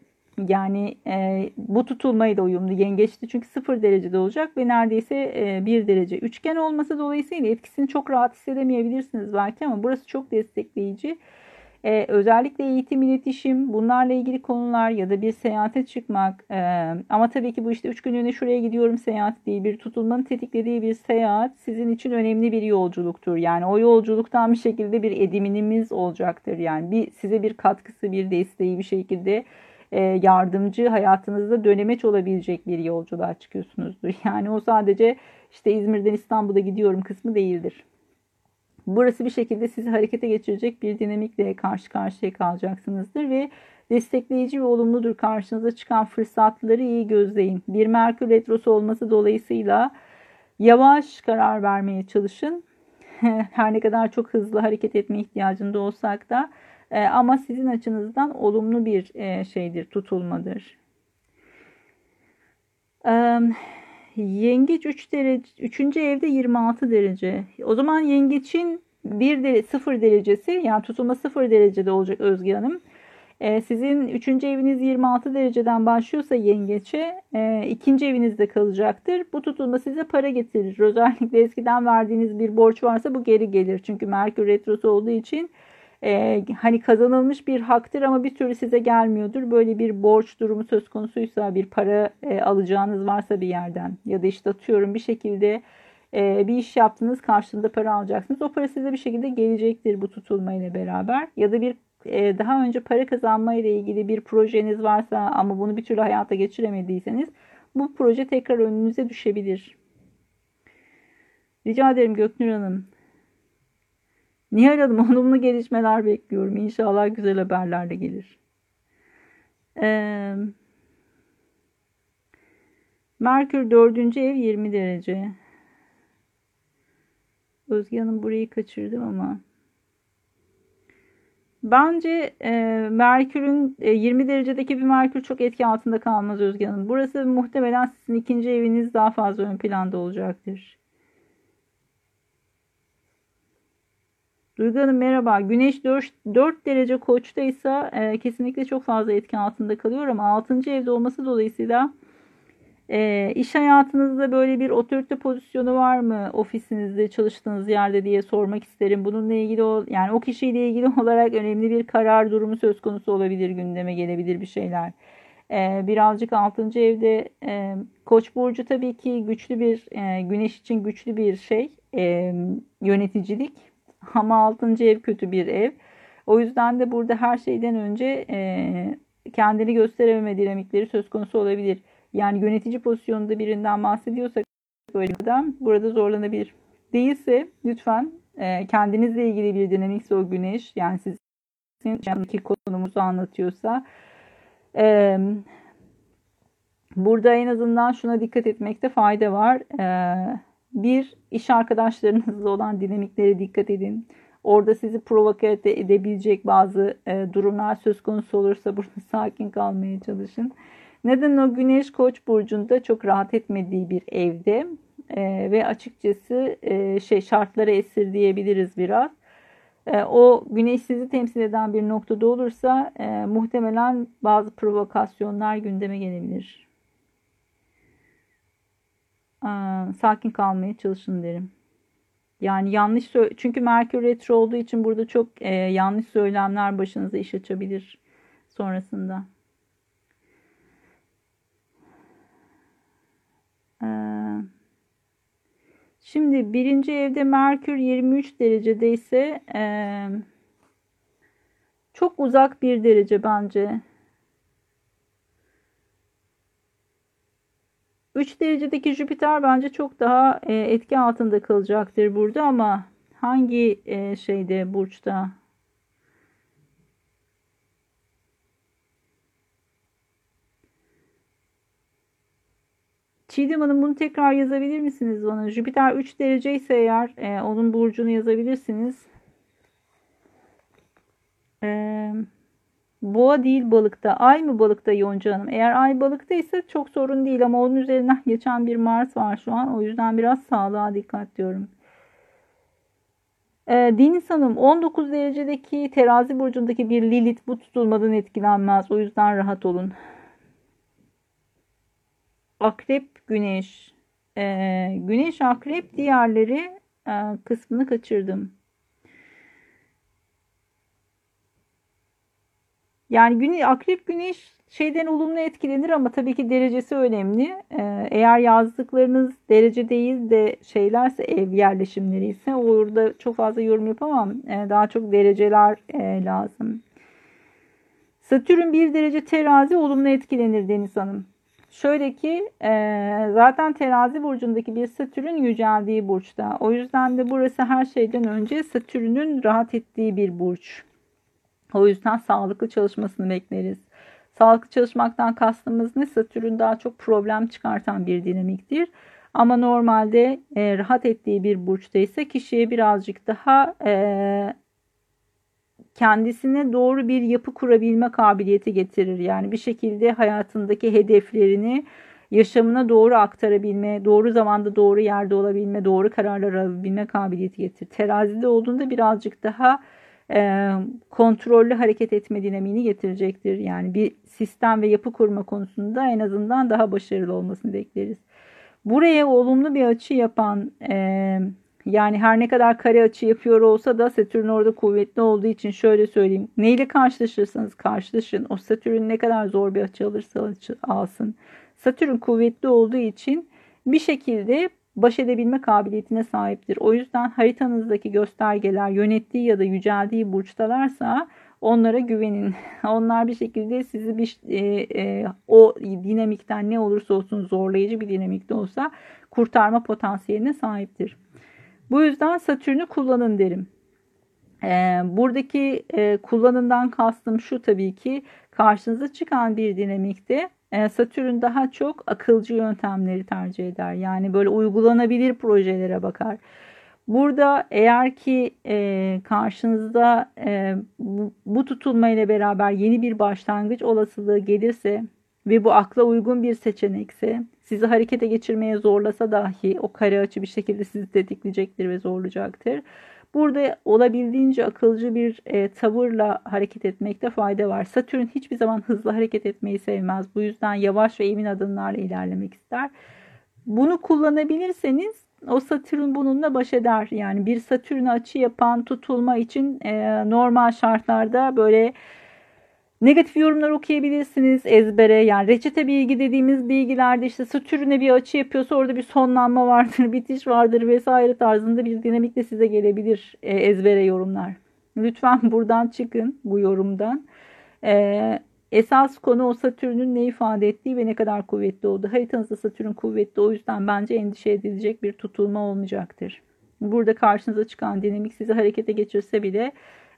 Yani e, bu tutulmayla uyumlu yengeçti çünkü 0 derecede olacak ve neredeyse e, 1 derece üçgen olması dolayısıyla etkisini çok rahat hissedemeyebilirsiniz belki ama burası çok destekleyici. Ee, özellikle eğitim, iletişim, bunlarla ilgili konular ya da bir seyahate çıkmak. Ee, ama tabii ki bu işte üç günlüğüne şuraya gidiyorum seyahat değil. Bir tutulmanın tetiklediği bir seyahat sizin için önemli bir yolculuktur. Yani o yolculuktan bir şekilde bir ediniminiz olacaktır. Yani bir size bir katkısı, bir desteği bir şekilde e, yardımcı hayatınızda dönemeç olabilecek bir yolculuğa çıkıyorsunuzdur. Yani o sadece işte İzmir'den İstanbul'a gidiyorum kısmı değildir. Burası bir şekilde sizi harekete geçirecek bir dinamikle karşı karşıya kalacaksınızdır ve destekleyici ve olumludur karşınıza çıkan fırsatları iyi gözleyin. Bir Merkür Retrosu olması dolayısıyla yavaş karar vermeye çalışın. Her ne kadar çok hızlı hareket etme ihtiyacında olsak da e, ama sizin açınızdan olumlu bir e, şeydir, tutulmadır. Yengeç 3 derece 3. evde 26 derece. O zaman yengeçin 1 derece 0 derecesi yani tutulma 0 derecede olacak Özge Hanım. Ee, sizin 3. eviniz 26 dereceden başlıyorsa yengeçe e, ikinci evinizde kalacaktır. Bu tutulma size para getirir. Özellikle eskiden verdiğiniz bir borç varsa bu geri gelir. Çünkü Merkür Retrosu olduğu için e, hani kazanılmış bir haktır ama bir türlü size gelmiyordur. Böyle bir borç durumu söz konusuysa bir para e, alacağınız varsa bir yerden ya da işte atıyorum bir şekilde e, bir iş yaptınız karşılığında para alacaksınız. O para size bir şekilde gelecektir bu tutulma ile beraber ya da bir e, daha önce para kazanma ile ilgili bir projeniz varsa ama bunu bir türlü hayata geçiremediyseniz bu proje tekrar önünüze düşebilir. Rica ederim Göknur Hanım. Nihal Hanım olumlu gelişmeler bekliyorum. İnşallah güzel haberler de gelir. Ee, Merkür 4. ev 20 derece. Özge Hanım burayı kaçırdım ama. Bence e, Merkür'ün e, 20 derecedeki bir Merkür çok etki altında kalmaz Özge Hanım. Burası muhtemelen sizin ikinci eviniz daha fazla ön planda olacaktır. Duygu Hanım merhaba. Güneş 4, 4 derece koçtaysa e, kesinlikle çok fazla etki altında kalıyor ama 6. evde olması dolayısıyla e, iş hayatınızda böyle bir otorite pozisyonu var mı ofisinizde çalıştığınız yerde diye sormak isterim. Bununla ilgili o yani o kişiyle ilgili olarak önemli bir karar durumu söz konusu olabilir gündeme gelebilir bir şeyler. E, birazcık 6. evde e, Koç burcu tabii ki güçlü bir e, güneş için güçlü bir şey e, yöneticilik ama 6. ev kötü bir ev. O yüzden de burada her şeyden önce e, kendini gösterememe dinamikleri söz konusu olabilir. Yani yönetici pozisyonunda birinden bahsediyorsak böyle adam burada zorlanabilir. Değilse lütfen e, kendinizle ilgili bir dinamikse o güneş yani sizin iki konumuzu anlatıyorsa e, burada en azından şuna dikkat etmekte fayda var. E, bir, iş arkadaşlarınızla olan dinamiklere dikkat edin. Orada sizi provoke edebilecek bazı e, durumlar söz konusu olursa burada sakin kalmaya çalışın. Neden o Güneş Koç burcunda çok rahat etmediği bir evde e, ve açıkçası e, şey şartlara esir diyebiliriz biraz. E, o Güneş sizi temsil eden bir noktada olursa e, muhtemelen bazı provokasyonlar gündeme gelebilir sakin kalmaya çalışın derim. Yani yanlış çünkü Merkür retro olduğu için burada çok e, yanlış söylemler başınıza iş açabilir sonrasında. Ee, şimdi birinci evde Merkür 23 derecede ise e, çok uzak bir derece bence. 3 derecedeki Jüpiter bence çok daha e, etki altında kalacaktır burada ama hangi e, şeyde burçta? Çiğdem Hanım bunu tekrar yazabilir misiniz bana? Jüpiter 3 derece ise eğer e, onun burcunu yazabilirsiniz. Eee Boğa değil balıkta. Ay mı balıkta Yonca Hanım? Eğer ay balıkta ise çok sorun değil ama onun üzerinden geçen bir Mars var şu an. O yüzden biraz sağlığa dikkat diyorum. Ee, Deniz Hanım 19 derecedeki terazi burcundaki bir Lilith bu tutulmadan etkilenmez. O yüzden rahat olun. Akrep Güneş. Ee, güneş Akrep diğerleri e, kısmını kaçırdım. Yani güne, akrep güneş şeyden olumlu etkilenir ama tabii ki derecesi önemli. Ee, eğer yazdıklarınız derece değil de şeylerse ev yerleşimleri ise orada çok fazla yorum yapamam. Ee, daha çok dereceler e, lazım. Satürn bir derece terazi olumlu etkilenir Deniz Hanım. Şöyle ki e, zaten terazi burcundaki bir Satürn yüceldiği burçta. O yüzden de burası her şeyden önce Satürn'ün rahat ettiği bir burç. O yüzden sağlıklı çalışmasını bekleriz. Sağlıklı çalışmaktan kastımız ne? Satürn daha çok problem çıkartan bir dinamiktir. Ama normalde e, rahat ettiği bir burçta ise kişiye birazcık daha e, kendisine doğru bir yapı kurabilme kabiliyeti getirir. Yani bir şekilde hayatındaki hedeflerini yaşamına doğru aktarabilme, doğru zamanda doğru yerde olabilme, doğru kararlar alabilme kabiliyeti getirir. Terazide olduğunda birazcık daha e, kontrollü hareket etme dinamiğini getirecektir. Yani bir sistem ve yapı kurma konusunda en azından daha başarılı olmasını bekleriz. Buraya olumlu bir açı yapan e, yani her ne kadar kare açı yapıyor olsa da Satürn orada kuvvetli olduğu için şöyle söyleyeyim. Neyle karşılaşırsanız karşılaşın. O Satürn ne kadar zor bir açı alırsa alsın. Satürn kuvvetli olduğu için bir şekilde baş edebilme kabiliyetine sahiptir. O yüzden haritanızdaki göstergeler yönettiği ya da yüceldiği burçtalarsa onlara güvenin. Onlar bir şekilde sizi bir e, e, o dinamikten ne olursa olsun zorlayıcı bir dinamikte olsa kurtarma potansiyeline sahiptir. Bu yüzden Satürn'ü kullanın derim. E, buradaki e, kullanından kastım şu tabii ki karşınıza çıkan bir dinamikte Satürn daha çok akılcı yöntemleri tercih eder. Yani böyle uygulanabilir projelere bakar. Burada eğer ki e, karşınızda e, bu, bu tutulma ile beraber yeni bir başlangıç olasılığı gelirse ve bu akla uygun bir seçenekse sizi harekete geçirmeye zorlasa dahi o kare açı bir şekilde sizi tetikleyecektir ve zorlayacaktır. Burada olabildiğince akılcı bir e, tavırla hareket etmekte fayda var. Satürn hiçbir zaman hızlı hareket etmeyi sevmez. Bu yüzden yavaş ve emin adımlarla ilerlemek ister. Bunu kullanabilirseniz o Satürn bununla baş eder. Yani bir Satürn'e açı yapan tutulma için e, normal şartlarda böyle Negatif yorumlar okuyabilirsiniz ezbere. Yani reçete bilgi dediğimiz bilgilerde işte Satürn'e bir açı yapıyorsa orada bir sonlanma vardır, bitiş vardır vesaire tarzında bir dinamik de size gelebilir e, ezbere yorumlar. Lütfen buradan çıkın bu yorumdan. E, esas konu o Satürn'ün ne ifade ettiği ve ne kadar kuvvetli olduğu. Haritanızda Satürn kuvvetli o yüzden bence endişe edilecek bir tutulma olmayacaktır. Burada karşınıza çıkan dinamik sizi harekete geçirse bile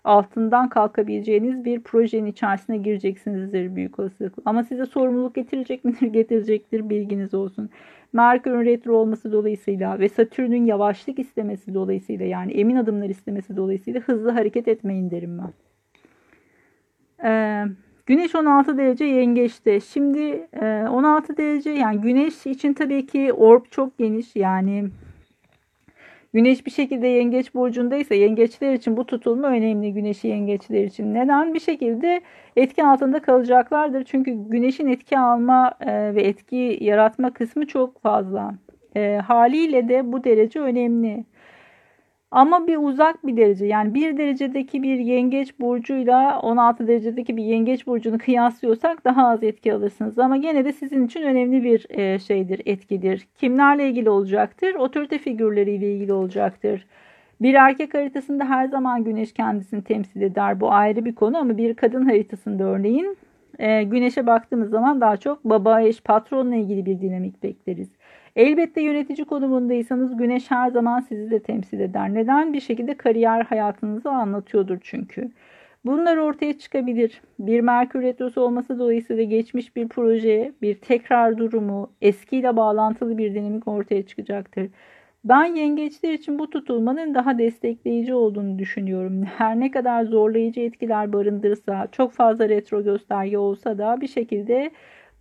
altından kalkabileceğiniz bir projenin içerisine gireceksinizdir büyük olasılık. Ama size sorumluluk getirecek midir? Getirecektir bilginiz olsun. Merkür'ün retro olması dolayısıyla ve Satürn'ün yavaşlık istemesi dolayısıyla yani emin adımlar istemesi dolayısıyla hızlı hareket etmeyin derim ben. Ee, Güneş 16 derece yengeçte. Şimdi 16 e, derece yani güneş için tabii ki orb çok geniş yani Güneş bir şekilde yengeç burcundaysa yengeçler için bu tutulma önemli güneşi yengeçler için. Neden? Bir şekilde etki altında kalacaklardır. Çünkü güneşin etki alma e, ve etki yaratma kısmı çok fazla. E, haliyle de bu derece önemli. Ama bir uzak bir derece yani bir derecedeki bir yengeç burcuyla 16 derecedeki bir yengeç burcunu kıyaslıyorsak daha az etki alırsınız. Ama gene de sizin için önemli bir e, şeydir, etkidir. Kimlerle ilgili olacaktır? Otorite figürleriyle ilgili olacaktır. Bir erkek haritasında her zaman güneş kendisini temsil eder. Bu ayrı bir konu ama bir kadın haritasında örneğin e, güneşe baktığımız zaman daha çok baba, eş, patronla ilgili bir dinamik bekleriz. Elbette yönetici konumundaysanız güneş her zaman sizi de temsil eder. Neden? Bir şekilde kariyer hayatınızı anlatıyordur çünkü. Bunlar ortaya çıkabilir. Bir Merkür Retrosu olması dolayısıyla geçmiş bir proje, bir tekrar durumu, eskiyle bağlantılı bir dinamik ortaya çıkacaktır. Ben yengeçler için bu tutulmanın daha destekleyici olduğunu düşünüyorum. Her ne kadar zorlayıcı etkiler barındırsa, çok fazla retro gösterge olsa da bir şekilde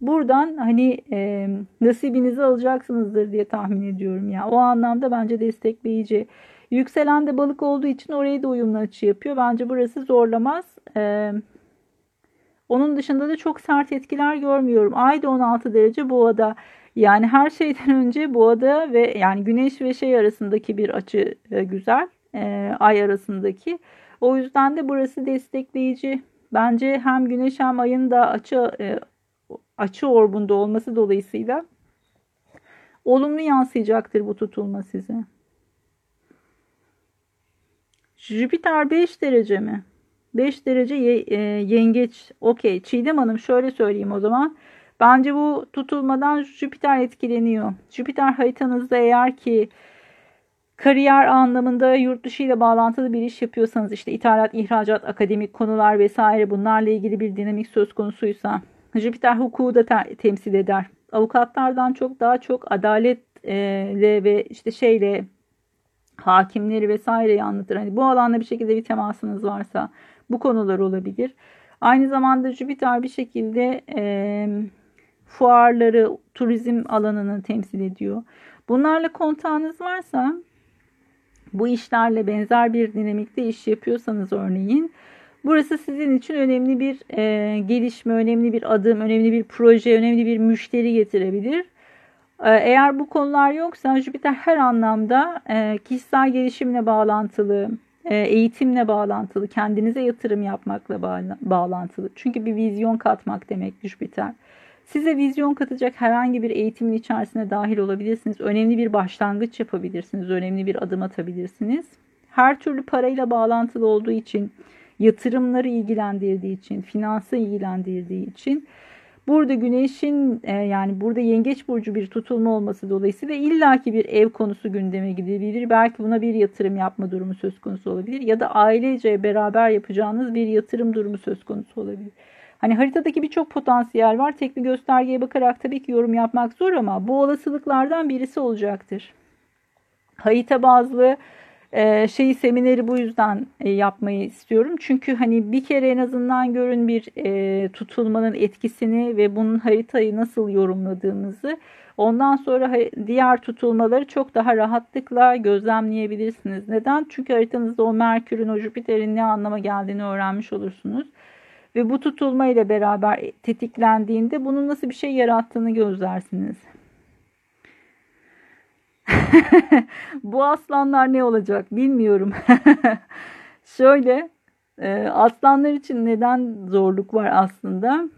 Buradan hani e, nasibinizi alacaksınızdır diye tahmin ediyorum ya. O anlamda bence destekleyici. Yükselen de balık olduğu için orayı da uyumlu açı yapıyor. Bence burası zorlamaz. Ee, onun dışında da çok sert etkiler görmüyorum. Ay da 16 derece boğada. Yani her şeyden önce boğada ve yani güneş ve şey arasındaki bir açı e, güzel. E, ay arasındaki. O yüzden de burası destekleyici. Bence hem güneş hem ayın da açı e, açı orbunda olması dolayısıyla olumlu yansıyacaktır bu tutulma size. Jüpiter 5 derece mi? 5 derece e, yengeç. Okey. Çiğdem Hanım şöyle söyleyeyim o zaman. Bence bu tutulmadan Jüpiter etkileniyor. Jüpiter haritanızda eğer ki kariyer anlamında yurt dışı ile bağlantılı bir iş yapıyorsanız işte ithalat, ihracat, akademik konular vesaire bunlarla ilgili bir dinamik söz konusuysa Jüpiter hukuku da te- temsil eder. Avukatlardan çok daha çok adaletle ve işte şeyle hakimleri vesaireyi anlatır. Hani bu alanda bir şekilde bir temasınız varsa bu konular olabilir. Aynı zamanda Jüpiter bir şekilde e, fuarları, turizm alanını temsil ediyor. Bunlarla kontağınız varsa bu işlerle benzer bir dinamikte iş yapıyorsanız örneğin Burası sizin için önemli bir e, gelişme, önemli bir adım, önemli bir proje, önemli bir müşteri getirebilir. E, eğer bu konular yoksa Jüpiter her anlamda e, kişisel gelişimle bağlantılı, e, eğitimle bağlantılı, kendinize yatırım yapmakla bağlantılı. Çünkü bir vizyon katmak demek Jüpiter. Size vizyon katacak herhangi bir eğitimin içerisine dahil olabilirsiniz. Önemli bir başlangıç yapabilirsiniz. Önemli bir adım atabilirsiniz. Her türlü parayla bağlantılı olduğu için yatırımları ilgilendirdiği için, finansı ilgilendirdiği için burada güneşin e, yani burada yengeç burcu bir tutulma olması dolayısıyla illaki bir ev konusu gündeme gidebilir. Belki buna bir yatırım yapma durumu söz konusu olabilir ya da ailece beraber yapacağınız bir yatırım durumu söz konusu olabilir. Hani haritadaki birçok potansiyel var. Tek bir göstergeye bakarak tabii ki yorum yapmak zor ama bu olasılıklardan birisi olacaktır. Harita bazlı e, şeyi semineri bu yüzden e, yapmayı istiyorum. Çünkü hani bir kere en azından görün bir e, tutulmanın etkisini ve bunun haritayı nasıl yorumladığımızı. Ondan sonra diğer tutulmaları çok daha rahatlıkla gözlemleyebilirsiniz. Neden? Çünkü haritanızda o Merkür'ün, o Jüpiter'in ne anlama geldiğini öğrenmiş olursunuz. Ve bu tutulma ile beraber tetiklendiğinde bunun nasıl bir şey yarattığını gözlersiniz. bu aslanlar ne olacak bilmiyorum. Şöyle e, aslanlar için neden zorluk var aslında?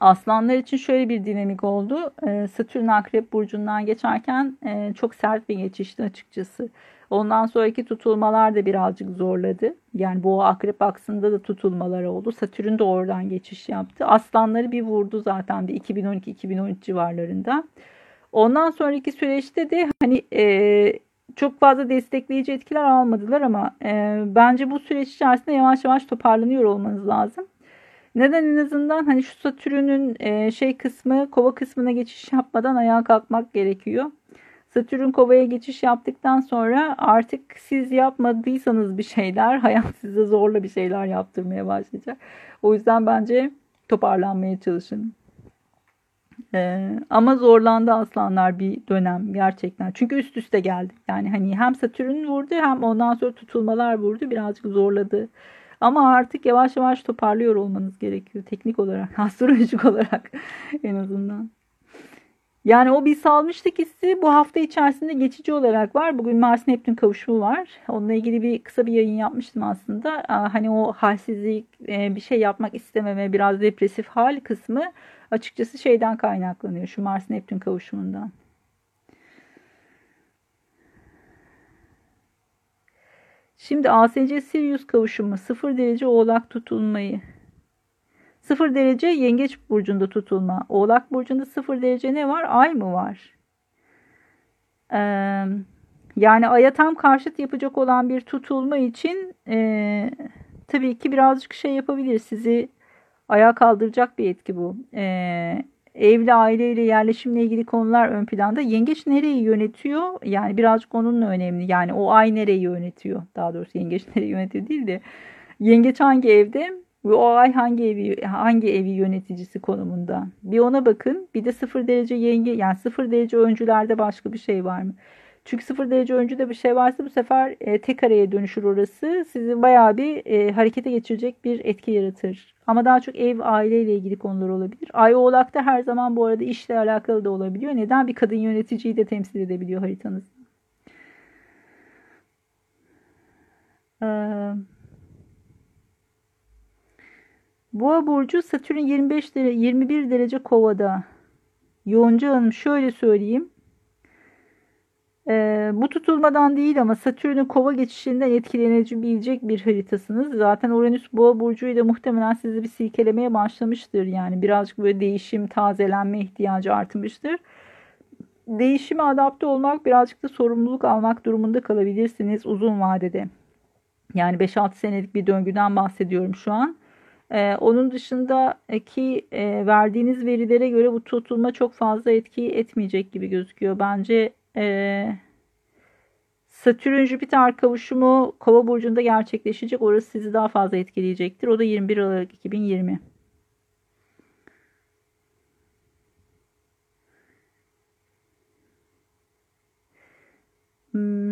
Aslanlar için şöyle bir dinamik oldu. E, Satürn Akrep Burcu'ndan geçerken e, çok sert bir geçişti açıkçası. Ondan sonraki tutulmalar da birazcık zorladı. Yani bu akrep aksında da tutulmalar oldu. Satürn de oradan geçiş yaptı. Aslanları bir vurdu zaten bir 2012-2013 civarlarında. Ondan sonraki süreçte de hani e, çok fazla destekleyici etkiler almadılar ama e, bence bu süreç içerisinde yavaş yavaş toparlanıyor olmanız lazım. Neden en azından hani şu Satürn'ün e, şey kısmı kova kısmına geçiş yapmadan ayağa kalkmak gerekiyor. Satürn kovaya geçiş yaptıktan sonra artık siz yapmadıysanız bir şeyler hayat size zorla bir şeyler yaptırmaya başlayacak. O yüzden bence toparlanmaya çalışın. Ee, ama zorlandı aslanlar bir dönem gerçekten. Çünkü üst üste geldi. Yani hani hem Satürn vurdu hem ondan sonra tutulmalar vurdu. Birazcık zorladı. Ama artık yavaş yavaş toparlıyor olmanız gerekiyor. Teknik olarak, astrolojik olarak en azından. Yani o bir salmışlık hissi bu hafta içerisinde geçici olarak var. Bugün Mars Neptün kavuşumu var. Onunla ilgili bir kısa bir yayın yapmıştım aslında. Hani o halsizlik, e, bir şey yapmak istememe, biraz depresif hal kısmı açıkçası şeyden kaynaklanıyor. Şu Mars Neptün kavuşumundan. Şimdi ASC Sirius kavuşumu 0 derece oğlak tutulmayı 0 derece yengeç burcunda tutulma. Oğlak burcunda 0 derece ne var? Ay mı var? Ee, yani aya tam karşıt yapacak olan bir tutulma için e, tabii ki birazcık şey yapabilir. Sizi ayağa kaldıracak bir etki bu. E, evli aileyle yerleşimle ilgili konular ön planda. Yengeç nereyi yönetiyor? Yani birazcık onunla önemli. Yani o ay nereyi yönetiyor? Daha doğrusu yengeç nereyi yönetiyor değil de. Yengeç hangi evde? Ve o ay hangi evi hangi evi yöneticisi konumunda? Bir ona bakın. Bir de sıfır derece yenge yani sıfır derece öncülerde başka bir şey var mı? Çünkü sıfır derece öncüde bir şey varsa bu sefer e, tek araya dönüşür orası. Sizi bayağı bir e, harekete geçirecek bir etki yaratır. Ama daha çok ev, aileyle ilgili konular olabilir. Ay oğlakta her zaman bu arada işle alakalı da olabiliyor. Neden? Bir kadın yöneticiyi de temsil edebiliyor haritanız. Ee, Boğa burcu Satürn 25 derece 21 derece Kovada. Yonca Hanım şöyle söyleyeyim. Ee, bu tutulmadan değil ama Satürn'ün kova geçişinden etkilenebilecek bir haritasınız. Zaten Uranüs boğa burcuyla muhtemelen sizi bir silkelemeye başlamıştır. Yani birazcık böyle değişim, tazelenme ihtiyacı artmıştır. Değişime adapte olmak birazcık da sorumluluk almak durumunda kalabilirsiniz uzun vadede. Yani 5-6 senelik bir döngüden bahsediyorum şu an. Ee, onun dışındaki e, verdiğiniz verilere göre bu tutulma çok fazla etki etmeyecek gibi gözüküyor. Bence e, Satürn Jüpiter kavuşumu Kova burcunda gerçekleşecek. Orası sizi daha fazla etkileyecektir. O da 21 Aralık 2020. Hmm.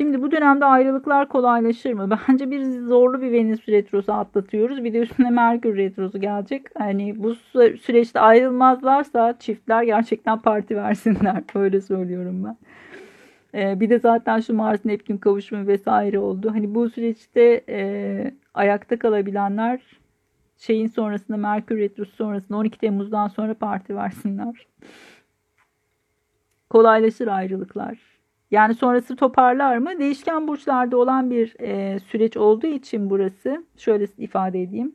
Şimdi bu dönemde ayrılıklar kolaylaşır mı? Bence bir zorlu bir Venüs retrosu atlatıyoruz. Bir de üstüne Merkür retrosu gelecek. Hani bu süreçte ayrılmazlarsa çiftler gerçekten parti versinler. Öyle söylüyorum ben. Ee, bir de zaten şu Mars Neptün kavuşumu vesaire oldu. Hani bu süreçte e, ayakta kalabilenler şeyin sonrasında Merkür retrosu sonrasında 12 Temmuz'dan sonra parti versinler. Kolaylaşır ayrılıklar. Yani sonrası toparlar mı? Değişken burçlarda olan bir e, süreç olduğu için burası şöyle ifade edeyim.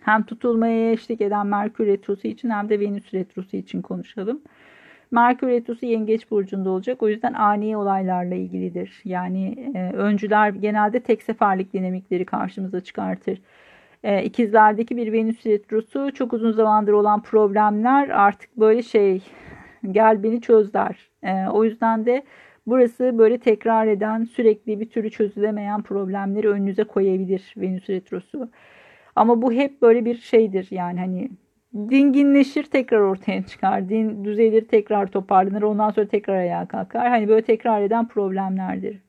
Hem tutulmaya eşlik eden Merkür Retrosu için hem de Venüs Retrosu için konuşalım. Merkür Retrosu Yengeç Burcu'nda olacak. O yüzden ani olaylarla ilgilidir. Yani e, öncüler genelde tek seferlik dinamikleri karşımıza çıkartır. E, ikizlerdeki bir Venüs retrosu çok uzun zamandır olan problemler artık böyle şey gel beni çözler. E, o yüzden de burası böyle tekrar eden sürekli bir türlü çözülemeyen problemleri önünüze koyabilir Venüs retrosu. Ama bu hep böyle bir şeydir yani hani dinginleşir tekrar ortaya çıkar. Din düzelir tekrar toparlanır ondan sonra tekrar ayağa kalkar. Hani böyle tekrar eden problemlerdir.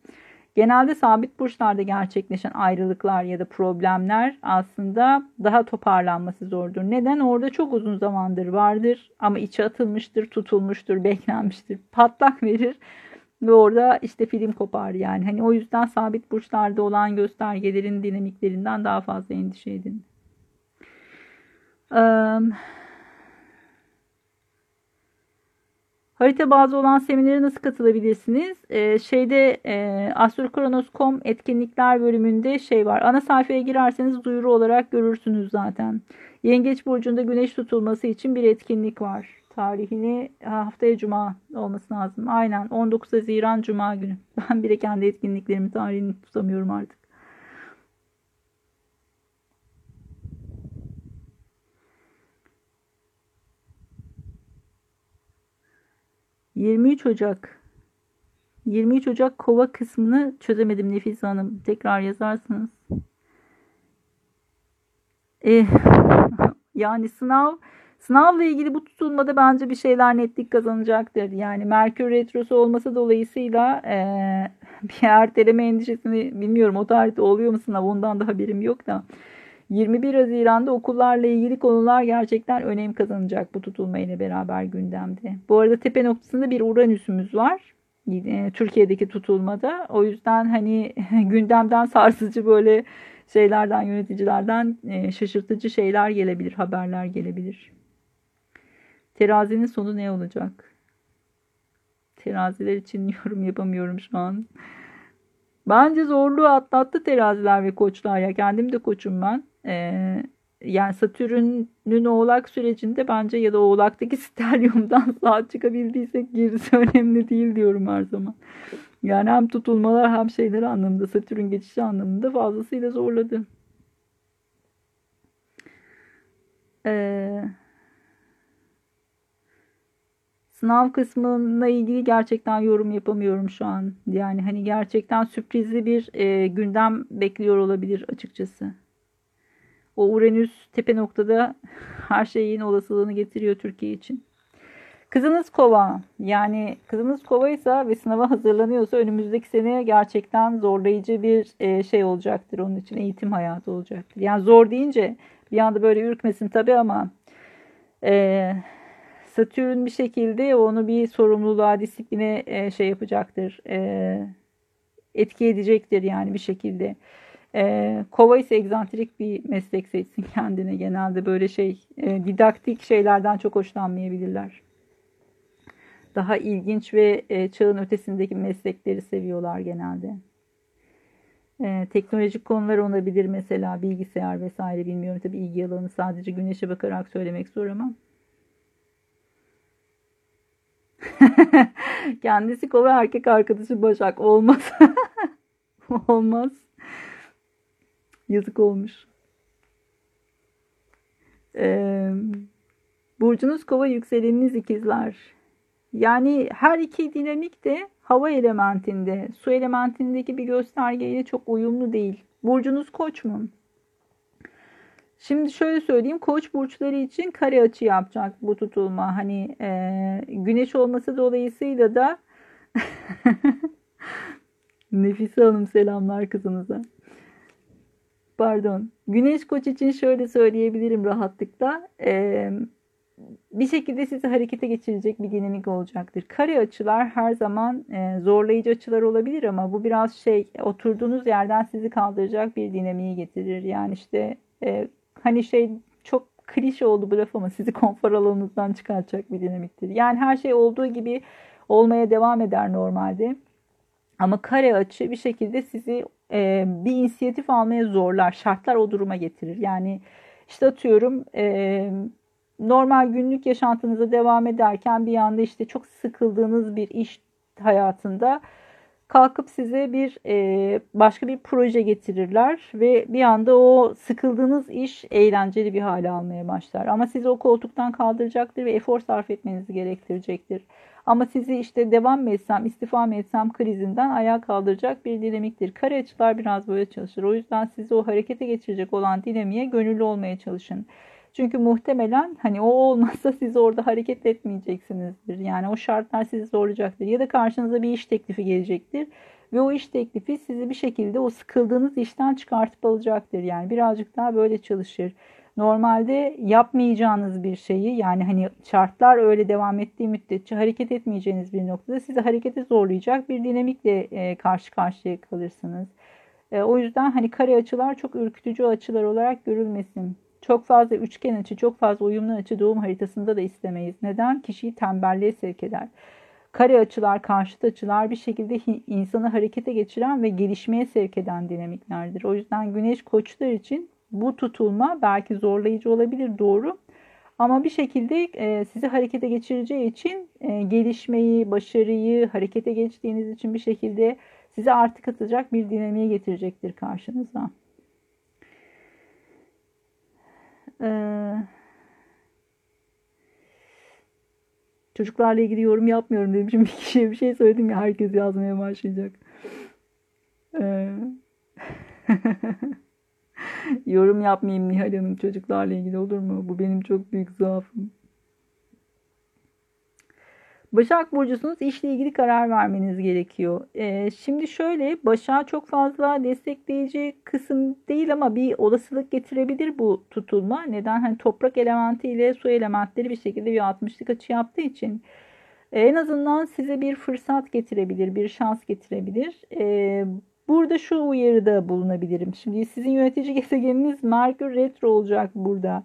Genelde sabit burçlarda gerçekleşen ayrılıklar ya da problemler aslında daha toparlanması zordur. Neden? Orada çok uzun zamandır vardır ama içe atılmıştır, tutulmuştur, beklenmiştir. Patlak verir ve orada işte film kopar yani. Hani o yüzden sabit burçlarda olan göstergelerin dinamiklerinden daha fazla endişe edin. Um, Harita bazı olan seminere nasıl katılabilirsiniz? Ee, şeyde e, astrokronos.com etkinlikler bölümünde şey var. Ana sayfaya girerseniz duyuru olarak görürsünüz zaten. Yengeç burcunda güneş tutulması için bir etkinlik var. Tarihini haftaya cuma olması lazım. Aynen 19 Haziran cuma günü. Ben bile kendi etkinliklerimi tarihini tutamıyorum artık. 23 Ocak 23 Ocak kova kısmını çözemedim Nefise Hanım. Tekrar yazarsınız. E, yani sınav sınavla ilgili bu tutulmada bence bir şeyler netlik kazanacaktır. Yani Merkür Retrosu olması dolayısıyla e, bir erteleme endişesini bilmiyorum. O tarihte oluyor mu sınav ondan da haberim yok da. 21 Haziran'da okullarla ilgili konular gerçekten önem kazanacak bu tutulma ile beraber gündemde. Bu arada tepe noktasında bir Uranüs'ümüz var. Türkiye'deki tutulmada. O yüzden hani gündemden sarsıcı böyle şeylerden, yöneticilerden e, şaşırtıcı şeyler gelebilir, haberler gelebilir. Terazinin sonu ne olacak? Teraziler için yorum yapamıyorum şu an. Bence zorluğu atlattı teraziler ve koçlar ya. Kendim de koçum ben. Ee, yani Satürn'ün oğlak sürecinde bence ya da oğlaktaki stelyumdan sağ çıkabildiysek gerisi önemli değil diyorum her zaman. Yani hem tutulmalar hem şeyler anlamında Satürn geçişi anlamında fazlasıyla zorladı. Ee, sınav kısmına ilgili gerçekten yorum yapamıyorum şu an. Yani hani gerçekten sürprizli bir e, gündem bekliyor olabilir açıkçası. O Uranüs tepe noktada her şeyin olasılığını getiriyor Türkiye için. Kızınız kova yani kızınız kovaysa ve sınava hazırlanıyorsa önümüzdeki sene gerçekten zorlayıcı bir e, şey olacaktır onun için eğitim hayatı olacaktır. Yani zor deyince bir anda böyle ürkmesin tabi ama e, Satürn bir şekilde onu bir sorumluluğa disipline e, şey yapacaktır e, etki edecektir yani bir şekilde. E, kova ise egzantrik bir meslek seçsin kendine. Genelde böyle şey e, didaktik şeylerden çok hoşlanmayabilirler. Daha ilginç ve e, çağın ötesindeki meslekleri seviyorlar genelde. E, teknolojik konular olabilir mesela bilgisayar vesaire bilmiyorum. Tabi ilgi alanı sadece güneşe bakarak söylemek zor ama. Kendisi kova erkek arkadaşı Başak olmaz. olmaz. Yazık olmuş. Ee, burcunuz kova yükseleniniz ikizler. Yani her iki dinamik de hava elementinde, su elementindeki bir göstergeyle çok uyumlu değil. Burcunuz koç mu? Şimdi şöyle söyleyeyim koç burçları için kare açı yapacak bu tutulma. Hani e, güneş olması dolayısıyla da Nefise Hanım selamlar kızınıza pardon. Güneş koç için şöyle söyleyebilirim rahatlıkla. Ee, bir şekilde sizi harekete geçirecek bir dinamik olacaktır. Kare açılar her zaman e, zorlayıcı açılar olabilir ama bu biraz şey oturduğunuz yerden sizi kaldıracak bir dinamiği getirir. Yani işte e, hani şey çok klişe oldu bu laf ama sizi konfor alanınızdan çıkartacak bir dinamiktir. Yani her şey olduğu gibi olmaya devam eder normalde. Ama kare açı bir şekilde sizi e, bir inisiyatif almaya zorlar. Şartlar o duruma getirir. Yani işte atıyorum e, normal günlük yaşantınıza devam ederken bir anda işte çok sıkıldığınız bir iş hayatında kalkıp size bir e, başka bir proje getirirler ve bir anda o sıkıldığınız iş eğlenceli bir hale almaya başlar. Ama sizi o koltuktan kaldıracaktır ve efor sarf etmenizi gerektirecektir. Ama sizi işte devam mı etsem, istifa mı etsem krizinden ayağa kaldıracak bir dinamiktir. Kare açılar biraz böyle çalışır. O yüzden sizi o harekete geçirecek olan dinamiğe gönüllü olmaya çalışın. Çünkü muhtemelen hani o olmazsa siz orada hareket etmeyeceksinizdir. Yani o şartlar sizi zorlayacaktır. Ya da karşınıza bir iş teklifi gelecektir. Ve o iş teklifi sizi bir şekilde o sıkıldığınız işten çıkartıp alacaktır. Yani birazcık daha böyle çalışır. Normalde yapmayacağınız bir şeyi yani hani şartlar öyle devam ettiği müddetçe hareket etmeyeceğiniz bir noktada sizi harekete zorlayacak bir dinamikle e, karşı karşıya kalırsınız. E, o yüzden hani kare açılar çok ürkütücü açılar olarak görülmesin. Çok fazla üçgen açı, çok fazla uyumlu açı doğum haritasında da istemeyiz. Neden? Kişiyi tembelliğe sevk eder. Kare açılar, karşıt açılar bir şekilde insanı harekete geçiren ve gelişmeye sevk eden dinamiklerdir. O yüzden güneş koçlar için bu tutulma belki zorlayıcı olabilir doğru. Ama bir şekilde e, sizi harekete geçireceği için e, gelişmeyi, başarıyı, harekete geçtiğiniz için bir şekilde sizi artık atacak bir dinamiğe getirecektir karşınıza. Ee, çocuklarla ilgili yorum yapmıyorum dedim. Şimdi bir kişiye bir şey söyledim ya herkes yazmaya başlayacak. Ee, yorum yapmayayım Nihal Hanım çocuklarla ilgili olur mu? Bu benim çok büyük zaafım. Başak Burcu'sunuz işle ilgili karar vermeniz gerekiyor. Ee, şimdi şöyle Başak çok fazla destekleyici kısım değil ama bir olasılık getirebilir bu tutulma. Neden? Hani toprak elementi ile su elementleri bir şekilde bir 60'lık açı yaptığı için e, en azından size bir fırsat getirebilir, bir şans getirebilir. Ee, burada şu uyarıda bulunabilirim. Şimdi sizin yönetici gezegeniniz Merkür retro olacak burada.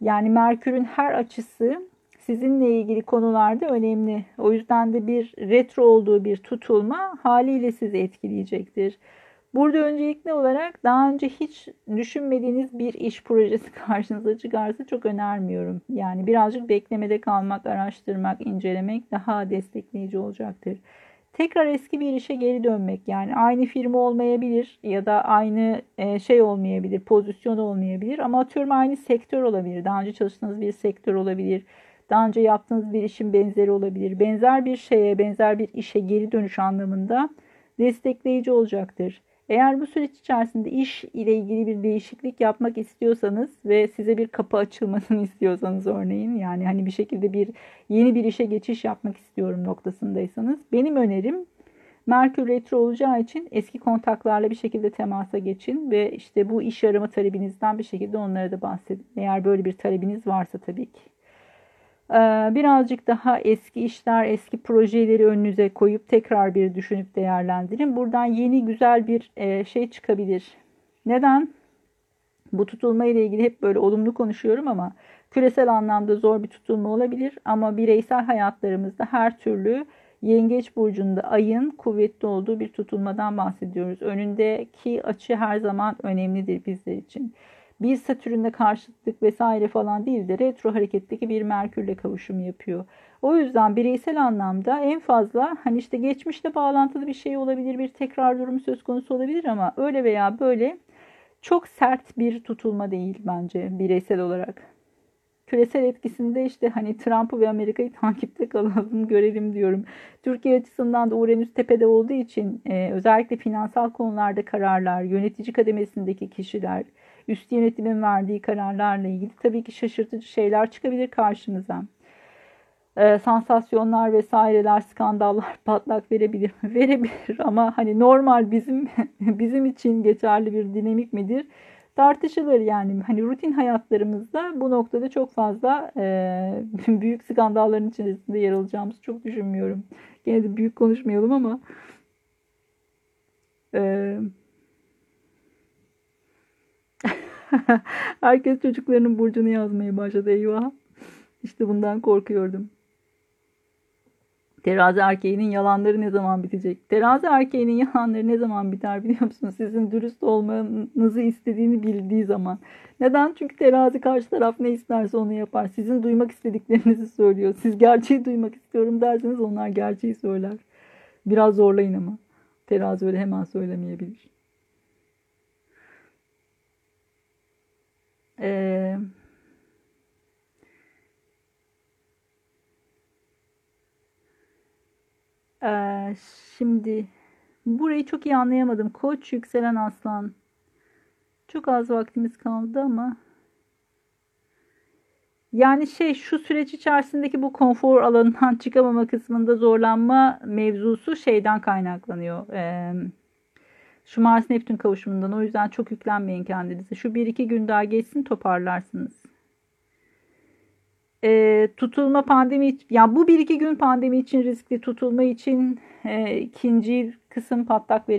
Yani Merkür'ün her açısı sizinle ilgili konularda önemli. O yüzden de bir retro olduğu bir tutulma haliyle sizi etkileyecektir. Burada öncelikli olarak daha önce hiç düşünmediğiniz bir iş projesi karşınıza çıkarsa çok önermiyorum. Yani birazcık beklemede kalmak, araştırmak, incelemek daha destekleyici olacaktır. Tekrar eski bir işe geri dönmek yani aynı firma olmayabilir ya da aynı e, şey olmayabilir, pozisyon olmayabilir ama atıyorum aynı sektör olabilir. Daha önce çalıştığınız bir sektör olabilir daha önce yaptığınız bir işin benzeri olabilir. Benzer bir şeye, benzer bir işe geri dönüş anlamında destekleyici olacaktır. Eğer bu süreç içerisinde iş ile ilgili bir değişiklik yapmak istiyorsanız ve size bir kapı açılmasını istiyorsanız örneğin yani hani bir şekilde bir yeni bir işe geçiş yapmak istiyorum noktasındaysanız benim önerim Merkür retro olacağı için eski kontaklarla bir şekilde temasa geçin ve işte bu iş arama talebinizden bir şekilde onlara da bahsedin. Eğer böyle bir talebiniz varsa tabii ki. Ee, birazcık daha eski işler, eski projeleri önünüze koyup tekrar bir düşünüp değerlendirin. Buradan yeni güzel bir e, şey çıkabilir. Neden? Bu tutulma ile ilgili hep böyle olumlu konuşuyorum ama küresel anlamda zor bir tutulma olabilir ama bireysel hayatlarımızda her türlü Yengeç burcunda ayın kuvvetli olduğu bir tutulmadan bahsediyoruz. Önündeki açı her zaman önemlidir bizler için bir Satürn'le karşıtlık vesaire falan değil de retro hareketteki bir Merkür'le kavuşum yapıyor. O yüzden bireysel anlamda en fazla hani işte geçmişte bağlantılı bir şey olabilir, bir tekrar durumu söz konusu olabilir ama öyle veya böyle çok sert bir tutulma değil bence bireysel olarak. Küresel etkisinde işte hani Trump'ı ve Amerika'yı takipte kalalım görelim diyorum. Türkiye açısından da Uranüs tepede olduğu için e, özellikle finansal konularda kararlar, yönetici kademesindeki kişiler, üst yönetimin verdiği kararlarla ilgili tabii ki şaşırtıcı şeyler çıkabilir karşımıza. Ee, sansasyonlar vesaireler, skandallar patlak verebilir Verebilir ama hani normal bizim bizim için geçerli bir dinamik midir? Tartışılır yani. Hani rutin hayatlarımızda bu noktada çok fazla e, büyük skandalların içerisinde yer alacağımızı çok düşünmüyorum. Gene de büyük konuşmayalım ama e, Herkes çocuklarının burcunu yazmaya başladı eyvah. İşte bundan korkuyordum. Terazi erkeğinin yalanları ne zaman bitecek? Terazi erkeğinin yalanları ne zaman biter biliyor musunuz? Sizin dürüst olmanızı istediğini bildiği zaman. Neden? Çünkü terazi karşı taraf ne isterse onu yapar. Sizin duymak istediklerinizi söylüyor. Siz gerçeği duymak istiyorum derseniz onlar gerçeği söyler. Biraz zorlayın ama. Terazi öyle hemen söylemeyebilir. Ee, Ee, şimdi burayı çok iyi anlayamadım. Koç, yükselen aslan. Çok az vaktimiz kaldı ama yani şey şu süreç içerisindeki bu konfor alanından çıkamama kısmında zorlanma mevzusu şeyden kaynaklanıyor. Ee, şu Mars Neptün kavuşumundan. O yüzden çok yüklenmeyin kendinize. Şu bir iki gün daha geçsin toparlarsınız. Ee, tutulma pandemi ya bu bir iki gün pandemi için riskli tutulma için e, ikinci kısım patlak verir.